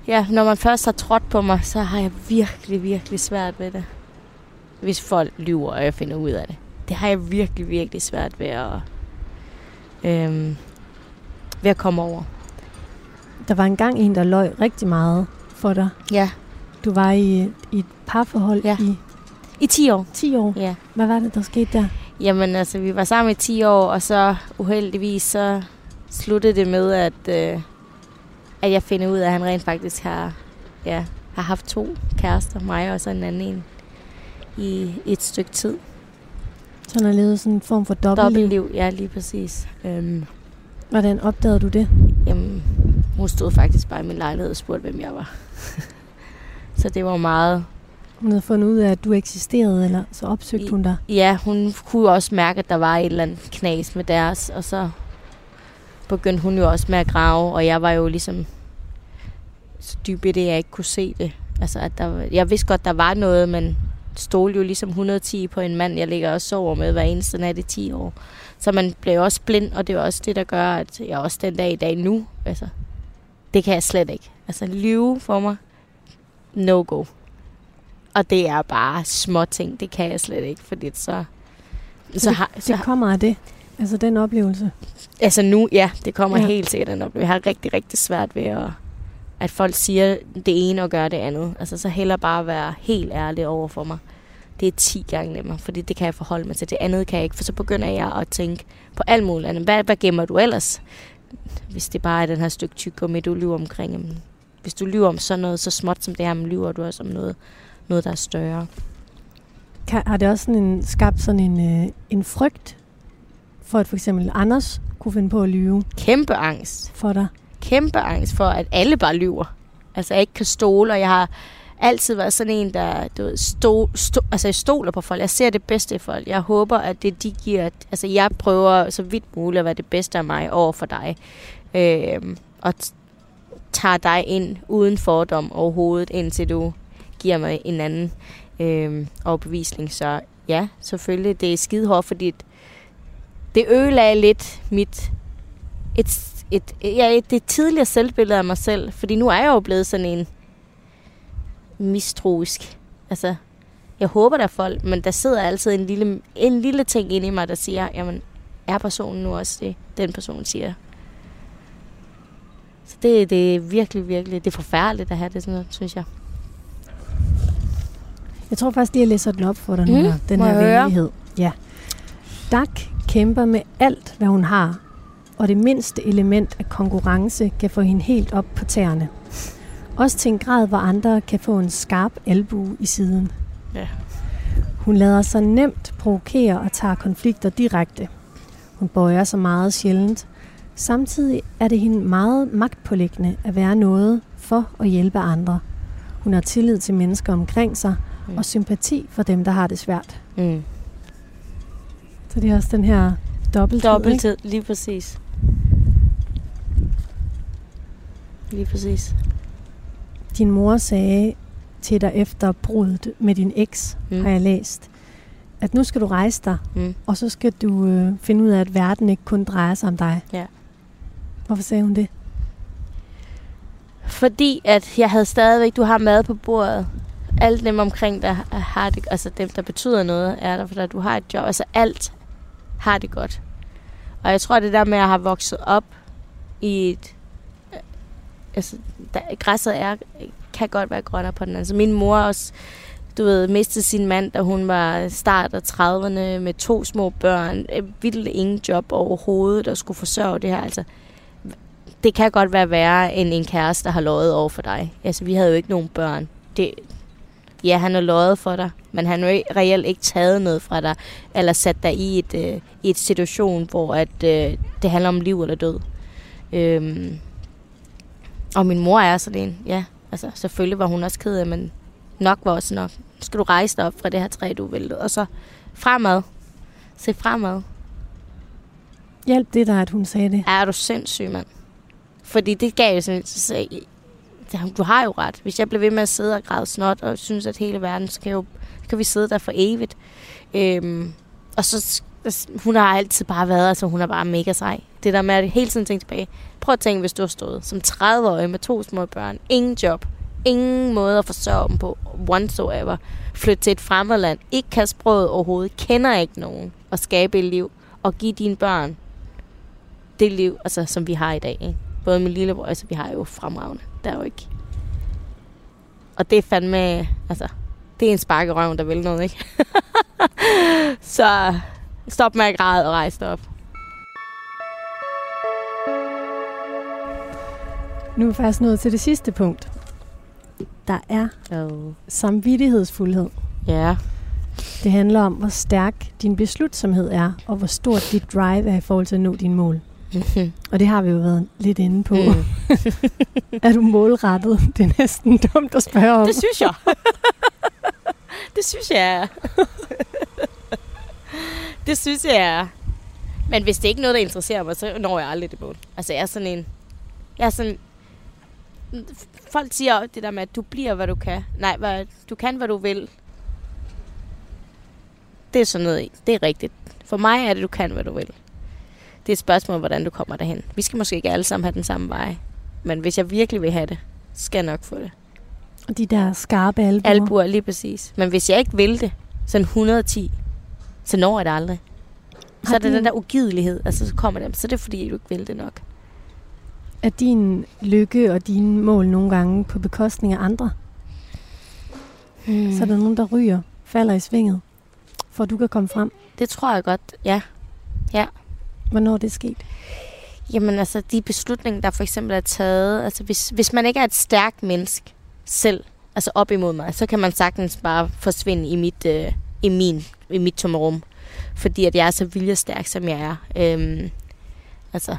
Ja, når man først har trådt på mig, så har jeg virkelig, virkelig svært ved det. Hvis folk lyver, og jeg finder ud af det. Det har jeg virkelig, virkelig svært ved at, øhm, ved at komme over. Der var engang en, der løj rigtig meget for dig. Ja, Du var i, i et parforhold Ja. i I 10 år. 10 år. Ja. Hvad var det, der skete der? Jamen altså, vi var sammen i 10 år, og så uheldigvis så sluttede det med, at, øh, at jeg finder ud af, at han rent faktisk har, ja, har haft to kærester, mig og så en anden en, i et stykke tid. Så han har levet sådan en form for dobbeltliv. Dobbeltliv, ja, lige præcis. Øhm, Hvordan opdagede du det? jamen, hun stod faktisk bare i min lejlighed og spurgte, hvem jeg var. så det var meget... Hun havde fundet ud af, at du eksisterede, eller så opsøgte I- hun dig. Ja, hun kunne også mærke, at der var et eller andet knas med deres, og så begyndte hun jo også med at grave, og jeg var jo ligesom så dyb i det, jeg ikke kunne se det. Altså, at der, jeg vidste godt, der var noget, men stole jo ligesom 110 på en mand, jeg ligger og sover med hver eneste nat i 10 år. Så man blev også blind, og det er også det, der gør, at jeg også den dag i dag nu, altså, det kan jeg slet ikke. Altså, lyve for mig, no go. Og det er bare små ting, det kan jeg slet ikke, fordi så... Så det, har, så, det kommer af det. Altså den oplevelse. altså nu, ja, det kommer Ja. helt sikkert an op. Jeg har rigtig, rigtig svært ved at, at folk siger det ene og gør det andet. Altså så heller bare være helt ærlig over for mig. Det er 10 gange nemmere, fordi det kan jeg forholde mig til. Det andet kan jeg ikke, for så begynder jeg at tænke på alt muligt andet. Hvad, hvad gemmer du ellers? Hvis det bare er den her stykke tyggegummi, du lyver omkring. Jamen, hvis du lyver om sådan noget så småt som det her, men lyver du også om noget, noget der er større. Kan, har det også sådan en, skabt sådan en, øh, en frygt for, at for eksempel Anders kunne finde på at lyve Kæmpe angst. for dig? kæmpe angst for, at alle bare lyver. Altså, jeg ikke kan stole, og jeg har altid været sådan en, der du ved, stol, stol, altså, jeg stoler på folk. Jeg ser det bedste i folk. Jeg håber, at det, de giver... Altså, jeg prøver så vidt muligt at være det bedste af mig over for dig. Øh, og tager dig ind uden fordom overhovedet, indtil du giver mig en anden øh, overbevisning. Så ja, selvfølgelig, det er skide hårdt, fordi det ødelagde lidt mit et, et, ja, et, det tidligere selvbillede af mig selv. Fordi nu er jeg jo blevet sådan en mistroisk. Altså, jeg håber der er folk, men der sidder altid en lille, en lille ting inde i mig, der siger, jamen, er personen nu også det, den person siger? Så det, det er virkelig, virkelig, det er forfærdeligt at have det sådan noget, synes jeg. Jeg tror faktisk lige, jeg læser den op for dig nu Mm, her. Den her venlighed. Ja. Dak kæmper med alt, hvad hun har, og det mindste element af konkurrence kan få hende helt op på tæerne. Også til en grad, hvor andre kan få en skarp albue i siden. Ja. Hun lader sig nemt provokere og tager konflikter direkte. Hun bøjer sig meget sjældent. Samtidig er det hende meget magtpålæggende at være noget for at hjælpe andre. Hun har tillid til mennesker omkring sig Mm. og sympati for dem, der har det svært. Mm. Så det er også den her dobbelthed. ikke? Lige præcis. Lige præcis. Din mor sagde til dig efter bruddet med din eks, mm. Har jeg læst, at nu skal du rejse dig, Mm. og så skal du øh, finde ud af, at verden ikke kun drejer sig om dig. Ja. Hvorfor sagde hun det? Fordi at jeg havde stadigvæk, du har mad på bordet. Alle dem omkring dig har det, altså dem, der betyder noget, er der, for du har et job. Altså alt har det godt. Og jeg tror, det der med at have vokset op i et... øh, Altså, der, græsset er, kan godt være grønnere på den anden. Altså, min mor også, du ved, mistede sin mand, da hun var start af 30'erne med to små børn. Øh, Vildt ingen job overhovedet, der skulle forsørge det her. Altså, det kan godt være værre end en kæreste, der har løjet over for dig. Altså, vi havde jo ikke nogen børn. Det, ja, han har løjet for dig, men han har reelt ikke taget noget fra dig, eller sat dig i et, øh, i et situation, hvor at, øh, det handler om liv eller død. Øhm, og min mor er sådan en, ja, altså selvfølgelig var hun også ked af, men nok var også nok. Nu skal du rejse dig op fra det her træ, du væltede, og så fremad. Se fremad. Hjælp det dig, at hun sagde det. Er du sindssyg, mand? Fordi det gav jo sådan så du har jo ret. Hvis jeg bliver ved med at sidde og græde snot, og synes, at hele verden skal jo, kan vi sidde der for evigt. Øhm, og så, hun har altid bare været, altså hun er bare mega sej. Det der med at hele tiden tænke tilbage. Prøv at tænke, hvis du har stået som 30-årig med to små børn. Ingen job. Ingen måde at forsørge dem på whatsoever. Flytte til et fremmedland. Ikke kan sproget overhovedet. Kender ikke nogen. Og skabe et liv. Og give dine børn det liv, altså, som vi har i dag. Ikke? Både min lillebror, altså vi har jo fremragende. Der er jo ikke. Og det er fandme, altså, det er en spark i røven, der vil noget, ikke? så stop med at græde og rejse dig op. Nu er vi faktisk nået til det sidste punkt. Der er Oh. samvittighedsfuldhed. Ja. Det handler om, hvor stærk din beslutsomhed er, og hvor stort dit drive er i forhold til at nå dine mål. Og det har vi jo været lidt inde på. Mm. er du målrettet? Det er næsten dumt at spørge om. Det synes jeg. det synes jeg det synes jeg er. Men hvis det ikke er noget, der interesserer mig, så når jeg aldrig det mål. Altså, jeg er sådan en... Jeg er sådan... Folk siger det der med, at du bliver, hvad du kan. Nej, hvad, du kan, hvad du vil. Det er sådan noget, det er rigtigt. For mig er det, du kan, hvad du vil. Det er et spørgsmål, hvordan du kommer derhen. Vi skal måske ikke alle sammen have den samme vej. Men hvis jeg virkelig vil have det, så skal jeg nok få det. Og de der skarpe albuer. Albuer, lige præcis. Men hvis jeg ikke vil det, sådan 110, så når jeg det aldrig. Så er det den der ugidelighed, altså så kommer det, så er det fordi, du ikke vil det nok. Er din lykke og dine mål nogle gange på bekostning af andre? Hmm. Så er der nogen, der ryger, falder i svinget, for at du kan komme frem. Det tror jeg godt, ja. Hvornår er det sket? Jamen altså, de beslutninger, der for eksempel er taget, altså hvis, hvis man ikke er et stærkt menneske selv, altså op imod mig, så kan man sagtens bare forsvinde i mit, øh, i min, i mit tomrum. Fordi at jeg er så viljestærk, som jeg er. Øhm, altså,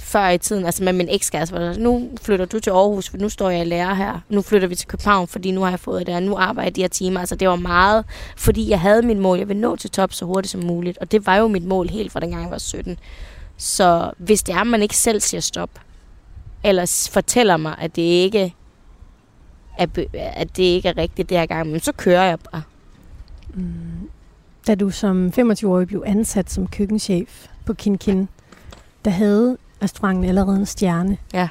før i tiden, altså med min ekskæreste, var der, nu flytter du til Aarhus, for nu står jeg i lærer her. Nu flytter vi til København, fordi nu har jeg fået det, og nu arbejder jeg de her timer. Altså det var meget, fordi jeg havde mit mål. Jeg vil nå til top så hurtigt som muligt. Og det var jo mit mål helt fra dengang jeg var 17. Så hvis det er, at man ikke selv siger stop, eller fortæller mig, at det ikke er, at det ikke er rigtigt det her gang, men så kører jeg bare. Mm. Da du som 25-årig blev ansat som køkkenchef på Kin Kin, der havde restauranten allerede en stjerne. Ja.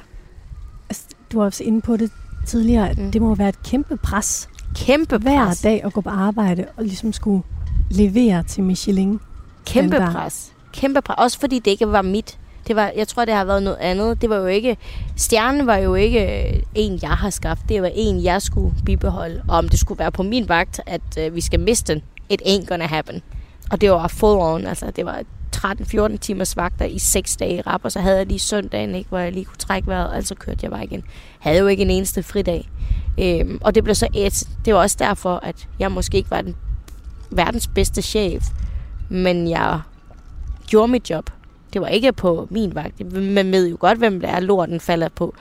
Altså, du var også inde på det tidligere, Mm. det må være et kæmpe pres Kæmpe hver pres. dag at gå på arbejde og ligesom skulle levere til Michelin. Kæmpe standard. pres. Kæmpe pres. Også fordi det ikke var mit. Det var, jeg tror, det har været noget andet. Det var jo ikke... Stjernen var jo ikke øh, en, jeg har skabt. Det var en, jeg skulle bibeholde. Og om det skulle være på min vagt, at øh, vi skal miste den. It ain't gonna happen. Og det var full on. Altså, det var 13-14 timers vagter i 6 dage i rap. Og så havde jeg lige søndagen, ikke, hvor jeg lige kunne trække vejret. Altså kørte jeg bare igen. Havde jo ikke en eneste fridag. Øhm, og det blev så et. Det var også derfor, at jeg måske ikke var den verdens bedste chef. Men jeg gjorde mit job. Det var ikke på min vagt. Man ved jo godt, hvem det er, lorten falder på,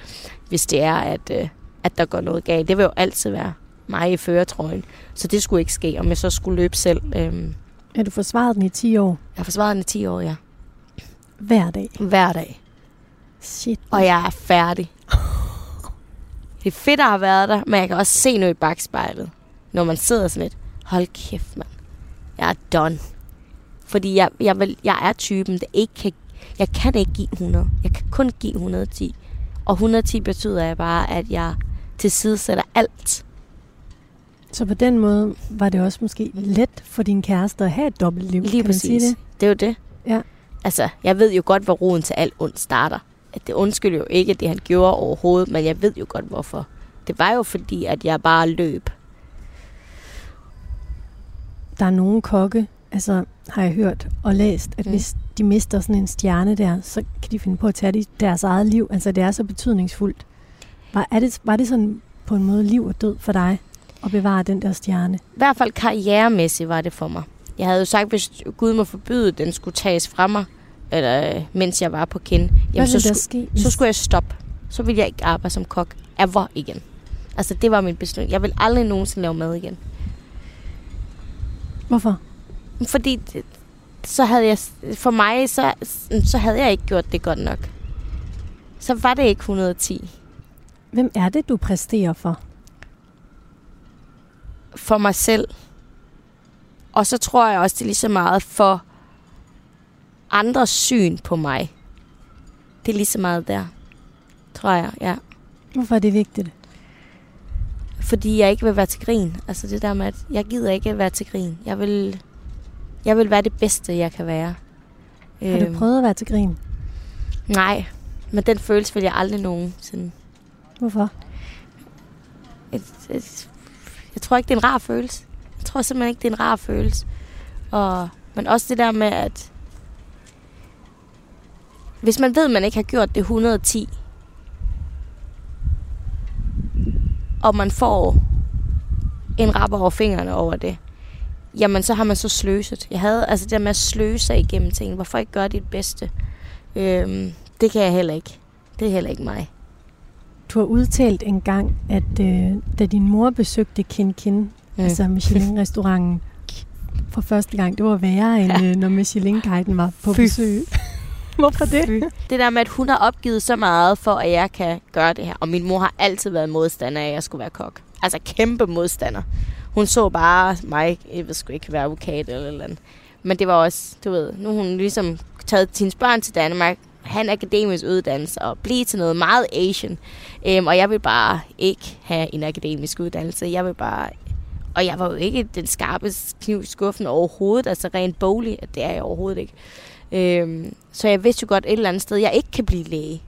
hvis det er, at, øh, at der går noget galt. Det vil jo altid være mig i føretrøjen. Så det skulle ikke ske, om jeg så skulle løbe selv. Øhm, Ja, du forsvarede den i 10 år, jeg har forsvaret den i 10 år, ja. hver dag. Hver dag. Shit. Og jeg er færdig. Det er fedt at have været der, men jeg kan også se noget i bagspejlet. Når man sidder sådan lidt, hold kæft, mand. Jeg er done. Fordi jeg, jeg, vil, jeg er typen, der ikke kan... Jeg kan ikke give 100. Jeg kan kun give 110. Og 110 betyder jeg bare, at jeg tilsidesætter alt. Så på den måde var det også måske let for din kæreste at have et dobbeltliv. Lige kan man sige præcis. det? Det er jo det. Ja. Altså, jeg ved jo godt, hvor roden til alt ondt starter. At det undskylder jo ikke det, han gjorde overhovedet, men jeg ved jo godt, hvorfor. Det var jo fordi, at jeg bare løb. Der er nogle kokke, altså har jeg hørt og læst, at Mm. hvis de mister sådan en stjerne der, så kan de finde på at tage de, deres eget liv. Altså det er så betydningsfuldt. Var, er det, var det sådan på en måde liv og død for dig at bevare den der stjerne? I hvert fald karrieremæssigt var det for mig. Jeg havde jo sagt, hvis Gud må forbyde, at den skulle tages fra mig, eller øh, mens jeg var på Hvad jamen, så, sku, så skulle jeg stoppe. Så ville jeg ikke arbejde som kok ever igen. Altså, det var min beslutning. Jeg vil aldrig nogensinde lave mad igen. Hvorfor? Fordi så havde jeg, for mig, så, så havde jeg ikke gjort det godt nok. Så var det ikke 110. Hvem er det, du præsterer for? For mig selv. Og så tror jeg også, det er lige så meget for andres syn på mig. Det er lige så meget der. Tror jeg, ja. Hvorfor er det vigtigt? Fordi jeg ikke vil være til grin. Altså det der med, at jeg gider ikke at være til grin. Jeg vil, jeg vil være det bedste, jeg kan være. Har du prøvet at være til grin? Nej, men den følelse vil jeg aldrig nogensinde. Hvorfor? Et, et, jeg tror ikke, det er en rar følelse. Jeg tror simpelthen ikke, det er en rar følelse. Og, men også det der med, at hvis man ved, at man ikke har gjort det 110, og man får en rap over fingrene over det, jamen så har man så sløset. Jeg havde altså det der med at sløse igennem ting. Hvorfor ikke gøre dit bedste? Øhm, det kan jeg heller ikke. Det er heller ikke mig. Du har udtalt en gang, at øh, da din mor besøgte Kin Kin, mm. altså Michelin-restauranten, for første gang, det var værre, end ja. øh, når Michelin-guiden var på Fy. besøg. Hvorfor det? Fy. Det der med, at hun har opgivet så meget for, at jeg kan gøre det her. Og min mor har altid været modstander af, at jeg skulle være kok. Altså kæmpe modstander. Hun så bare mig, jeg ved sgu ikke, være advokat eller eller andet. Men det var også, du ved, nu hun ligesom taget sine børn til Danmark, han akademisk uddannelse og blive til noget meget Asian. Øhm, og jeg vil bare ikke have en akademisk uddannelse. Jeg vil bare... Og jeg var jo ikke den skarpe kniv i skuffen overhovedet. Altså rent boglig, det er jeg overhovedet ikke. Øhm, så jeg vidste jo godt et eller andet sted, jeg ikke kan blive læge.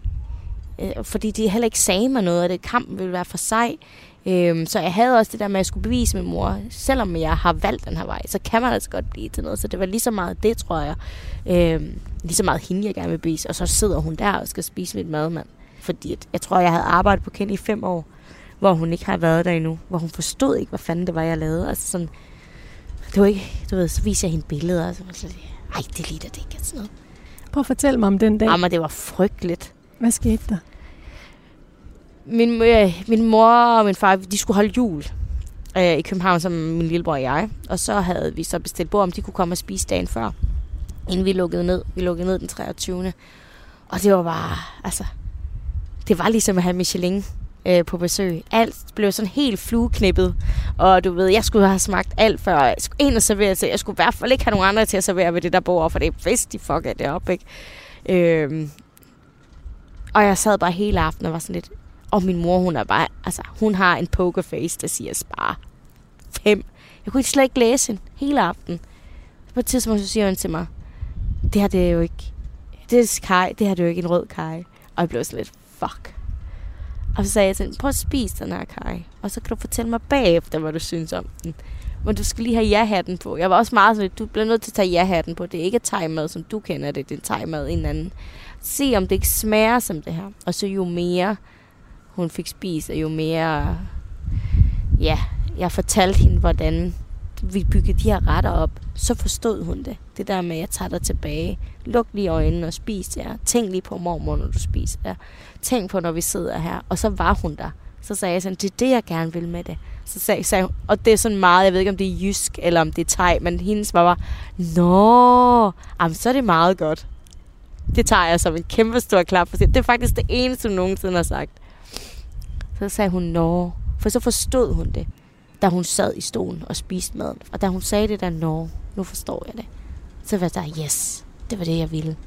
Øh, fordi de heller ikke sagde mig noget, at det kampen ville være for sej. Øhm, så jeg havde også det der med, at jeg skulle bevise min mor, selvom jeg har valgt den her vej, så kan man altså godt blive til noget. Så det var lige så meget det, tror jeg. Øhm, lige så meget hende, jeg gerne vil bevise. Og så sidder hun der og skal spise mit mad, mand. Fordi at, jeg tror, jeg havde arbejdet på Kenny i fem år, hvor hun ikke har været der endnu. Hvor hun forstod ikke, hvad fanden det var, jeg lavede. Altså sådan, det var ikke, du ved, så viser jeg hende billeder, og så var det, ej, det ligner det ikke, sådan noget. Prøv at fortælle mig om den dag. Jamen, det var frygteligt. Hvad skete der? Min, øh, min mor og min far, de skulle holde jul øh, i København, som min lillebror og jeg. Og så havde vi så bestilt bord, om de kunne komme og spise dagen før, inden vi lukkede ned. Vi lukkede ned den 23. Og det var bare, altså, det var ligesom at have Michelin øh, på besøg. Alt blev sådan helt flueknippet. Og du ved, jeg skulle have smagt alt før. Jeg skulle ind og servere til. Jeg skulle i hvert fald ikke have nogen andre til at servere ved det der bord, for det er bedst, de fucker det op, ikke? Øh, og jeg sad bare hele aftenen og var sådan lidt, og min mor, hun er bare, altså, hun har en pokerface, der siger spar fem. Jeg kunne slet ikke læse hende hele aften. På et tidspunkt, så siger hun til mig, det her, det er jo ikke, det er kaj, det her, det er jo ikke en rød kaj. Og jeg blev sådan lidt, fuck. Og så sagde jeg til prøv at spise den her kaj. Og så kan du fortælle mig bagefter, hvad du synes om den. Men du skal lige have ja-hatten på. Jeg var også meget sådan, du bliver nødt til at tage ja-hatten på. Det er ikke thai-mad, som du kender det. Det er thai-mad en anden. Se om det ikke smager som det her. Og så jo mere hun fik spist, og jo mere... Ja, jeg fortalte hende, hvordan vi byggede de her retter op, så forstod hun det. Det der med, at jeg tager dig tilbage. Luk lige øjnene og spis der. Tænk lige på mormor, når du spiser der. Tænk på, når vi sidder her. Og så var hun der. Så sagde jeg sådan, det er det, jeg gerne vil med det. Så sagde, sagde hun, og det er sådan meget, jeg ved ikke, om det er jysk, eller om det er thai, men hendes var bare, nå, jamen, så er det meget godt. Det tager jeg som en kæmpe stor klap for Det er faktisk det eneste, hun nogensinde har sagt. Så sagde hun, nå. For så forstod hun det, da hun sad i stolen og spiste maden. Og da hun sagde det der, nå, nu forstår jeg det. Så var der, yes, det var det, jeg ville.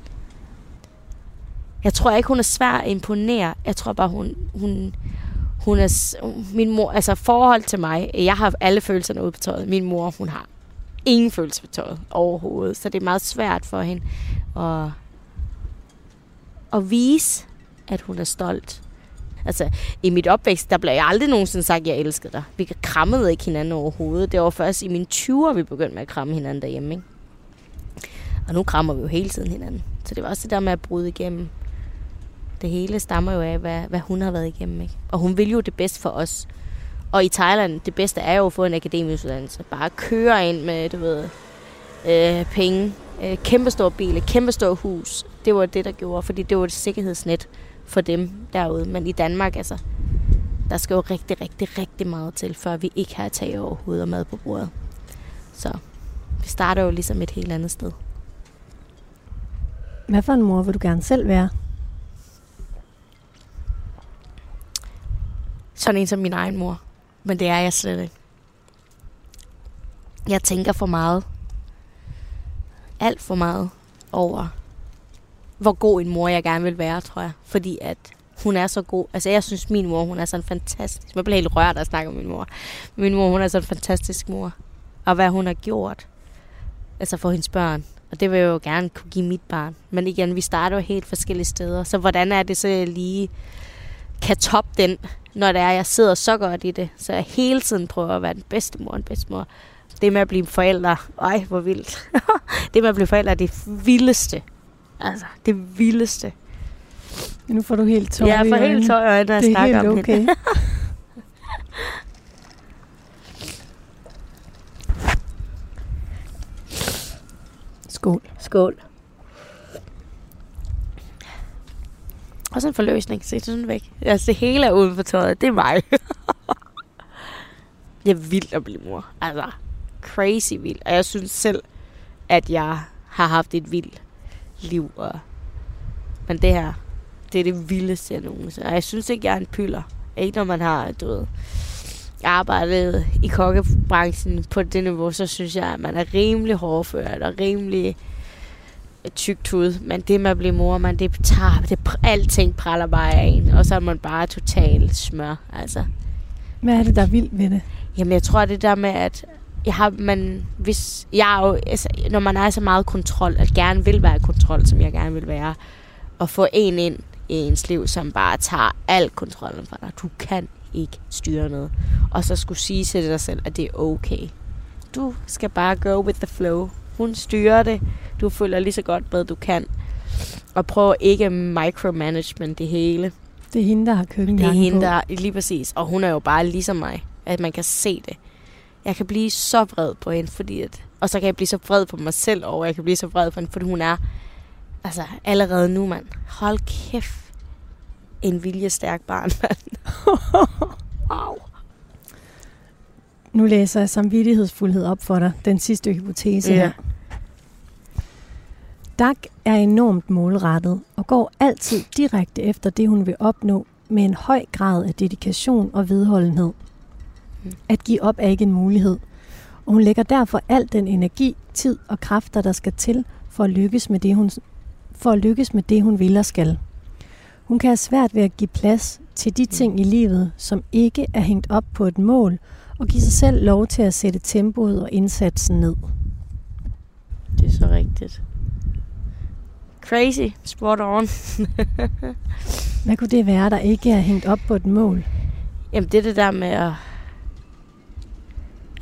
Jeg tror ikke, hun er svær at imponere. Jeg tror bare, hun, hun, hun er... Min mor, altså forhold til mig, jeg har alle følelserne ude på tøjet. Min mor, hun har ingen følelse på tøjet overhovedet. Så det er meget svært for hende at, at vise, at hun er stolt Altså, i mit opvækst, der blev jeg aldrig nogensinde sagt, at jeg elskede dig. Vi krammede ikke hinanden overhovedet. Det var først i mine 20'er, vi begyndte med at kramme hinanden derhjemme, ikke? Og nu krammer vi jo hele tiden hinanden. Så det var også det der med at bryde igennem. Det hele stammer jo af, hvad, hvad hun har været igennem, ikke? Og hun vil jo det bedste for os. Og i Thailand, det bedste er jo at få en akademisk uddannelse. Bare køre ind med, du ved, øh, penge. Øh, kæmpestor bil, kæmpestor hus. Det var det, der gjorde, fordi det var et sikkerhedsnet for dem derude. Men i Danmark, altså, der skal jo rigtig, rigtig, rigtig meget til, før vi ikke har tag over hovedet og mad på bordet. Så vi starter jo ligesom et helt andet sted. Hvad for en mor vil du gerne selv være? Sådan en som min egen mor. Men det er jeg slet ikke. Jeg tænker for meget. Alt for meget over hvor god en mor jeg gerne vil være, tror jeg. Fordi at hun er så god. Altså, jeg synes, min mor, hun er sådan fantastisk. Jeg bliver helt rørt at snakke om min mor. Min mor, hun er sådan en fantastisk mor. Og hvad hun har gjort. Altså for hendes børn. Og det vil jeg jo gerne kunne give mit barn. Men igen, vi starter jo helt forskellige steder. Så hvordan er det så, jeg lige kan toppe den, når det er, jeg sidder så godt i det. Så jeg hele tiden prøver at være den bedste mor, den bedste mor. Det med at blive forældre, ej, hvor vildt. det med at blive forældre er det vildeste. Altså, det vildeste. Nu får du helt tår Jeg i får helt i øjnene, når jeg Det er snakker helt om okay. hende. Skål. Skål. Og så en forløsning. Se sådan væk. Altså, det hele er uden for tøjet. Det er mig. det er vildt at blive mor. Altså, crazy vildt. Og jeg synes selv, at jeg har haft et vildt liv. Og... Men det her, det er det vildeste, jeg nogensinde. Og jeg synes ikke, jeg er en pyller. Ikke når man har, du ved, arbejdet i kokkebranchen på det niveau, så synes jeg, at man er rimelig hårdført og rimelig tykt ud. Men det med at blive mor, man, det tager, det, alting praller bare af en. Og så er man bare totalt smør, altså. Hvad er det, der er vildt ved det? Jamen, jeg tror, det der med, at jeg har, man, hvis, jeg er jo, altså, når man er så meget kontrol, at gerne vil være i kontrol, som jeg gerne vil være, og få en ind i ens liv, som bare tager al kontrollen fra dig. Du kan ikke styre noget. Og så skulle sige til dig selv, at det er okay. Du skal bare go with the flow. Hun styrer det. Du følger lige så godt med, du kan. Og prøv ikke micromanagement det hele. Det er hende, der har køkken Det er hende, der lige præcis. Og hun er jo bare ligesom mig. At man kan se det. Jeg kan blive så vred på hende, fordi at... Og så kan jeg blive så vred på mig selv over. Jeg kan blive så vred på hende, fordi hun er... Altså, allerede nu, mand. Hold kæft. En viljestærk barn, mand. wow. Nu læser jeg samvittighedsfuldhed op for dig. Den sidste hypotese Ja. her. Dag er enormt målrettet og går altid direkte efter det, hun vil opnå med en høj grad af dedikation og vedholdenhed. At give op er ikke en mulighed, og hun lægger derfor al den energi, tid og kræfter, der skal til for at lykkes med det, hun, for at lykkes med det, hun vil og skal. Hun kan have svært ved at give plads til de ting i livet, som ikke er hængt op på et mål, og give sig selv lov til at sætte tempoet og indsatsen ned. Det er så rigtigt. Crazy. Spot on. Hvad kunne det være, der ikke er hængt op på et mål? Jamen, det er det der med at...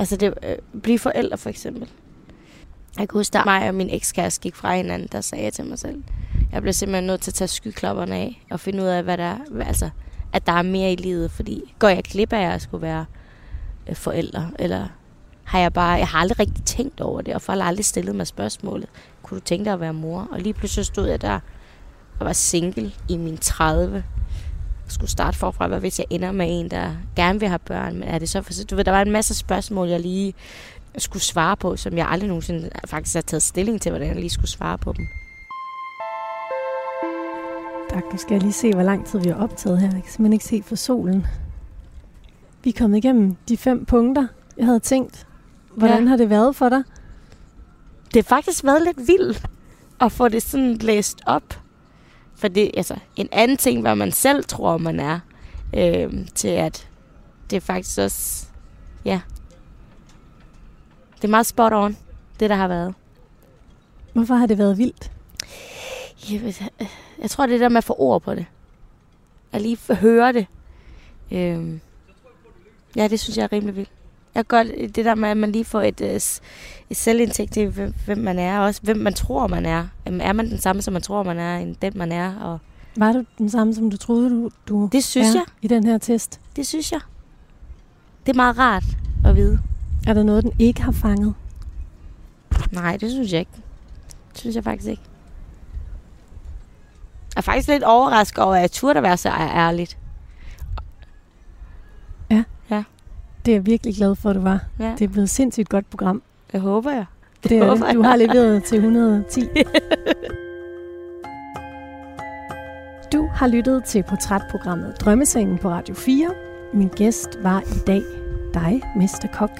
Altså, det, øh, blive forældre, for eksempel. Jeg kan huske, da mig og min ekskæreste gik fra hinanden, der sagde jeg til mig selv, jeg bliver simpelthen nødt til at tage skyklopperne af, og finde ud af, hvad der er, hvad- altså, at der er mere i livet, fordi går jeg glip af, at jeg skulle være øh, forældre, eller har jeg bare, jeg har aldrig rigtig tænkt over det, og folk har aldrig stillet mig spørgsmålet, kunne du tænke dig at være mor? Og lige pludselig stod jeg der, og var single i min 30, skulle starte forfra, hvad hvis jeg ender med en, der gerne vil have børn, men er det så for Du ved, der var en masse spørgsmål, jeg lige skulle svare på, som jeg aldrig nogensinde faktisk har taget stilling til, hvordan jeg lige skulle svare på dem. Tak, nu skal jeg lige se, hvor lang tid vi har optaget her. Jeg kan simpelthen ikke se for solen. Vi er kommet igennem de fem punkter, jeg havde tænkt. Hvordan Ja. har det været for dig? Det har faktisk været lidt vildt at få det sådan læst op. For det, altså, en anden ting, hvad man selv tror, man er, øh, til at det er faktisk også, ja, det er meget spot on, det der har været. Hvorfor har det været vildt? Jeg, ved, øh, jeg tror, det er der med at få ord på det. At lige høre det. Øhm. Ja, det synes jeg er rimelig vildt. Jeg kan godt, det der med, at man lige får et, øh, et selvindsigt til, hvem, hvem man er, og også hvem man tror, man er. Er man den samme, som man tror, man er, end den, man er? Og Var du den samme, som du troede, du, du det synes er jeg. i den her test? Det synes jeg. Det er meget rart at vide. Er der noget, den ikke har fanget? Nej, det synes jeg ikke. Det synes jeg faktisk ikke. Jeg er faktisk lidt overrasket over, at jeg turde være så ærligt. Det er jeg virkelig glad for, at du var. Ja, Det er blevet et sindssygt godt program. det håber jeg. Det er, håber det. Du jeg. har leveret til 110. Du har lyttet til portrætprogrammet Drømmesengen på Radio 4. Min gæst var i dag dig, Mr. Kok.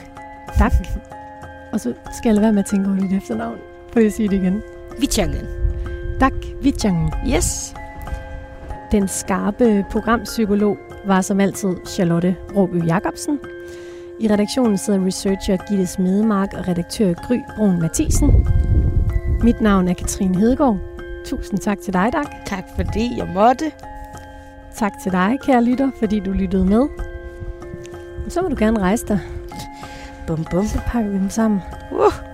Tak. Og så skal jeg lade være med at tænke over dit efternavn. Får jeg sige det igen? Vichangen. Tak, Vichang. Yes. Den skarpe programpsykolog var som altid Charlotte Råby Jacobsen. I redaktionen sidder researcher Gitte Smedemark og redaktør Gry Brun Mathisen. Mit navn er Katrine Hedegaard. Tusind tak til dig, Dag. Tak fordi jeg måtte. tak til dig, kære lytter, fordi du lyttede med. Så må du gerne rejse dig. Bum, bum. Så pakker vi dem sammen. Uh.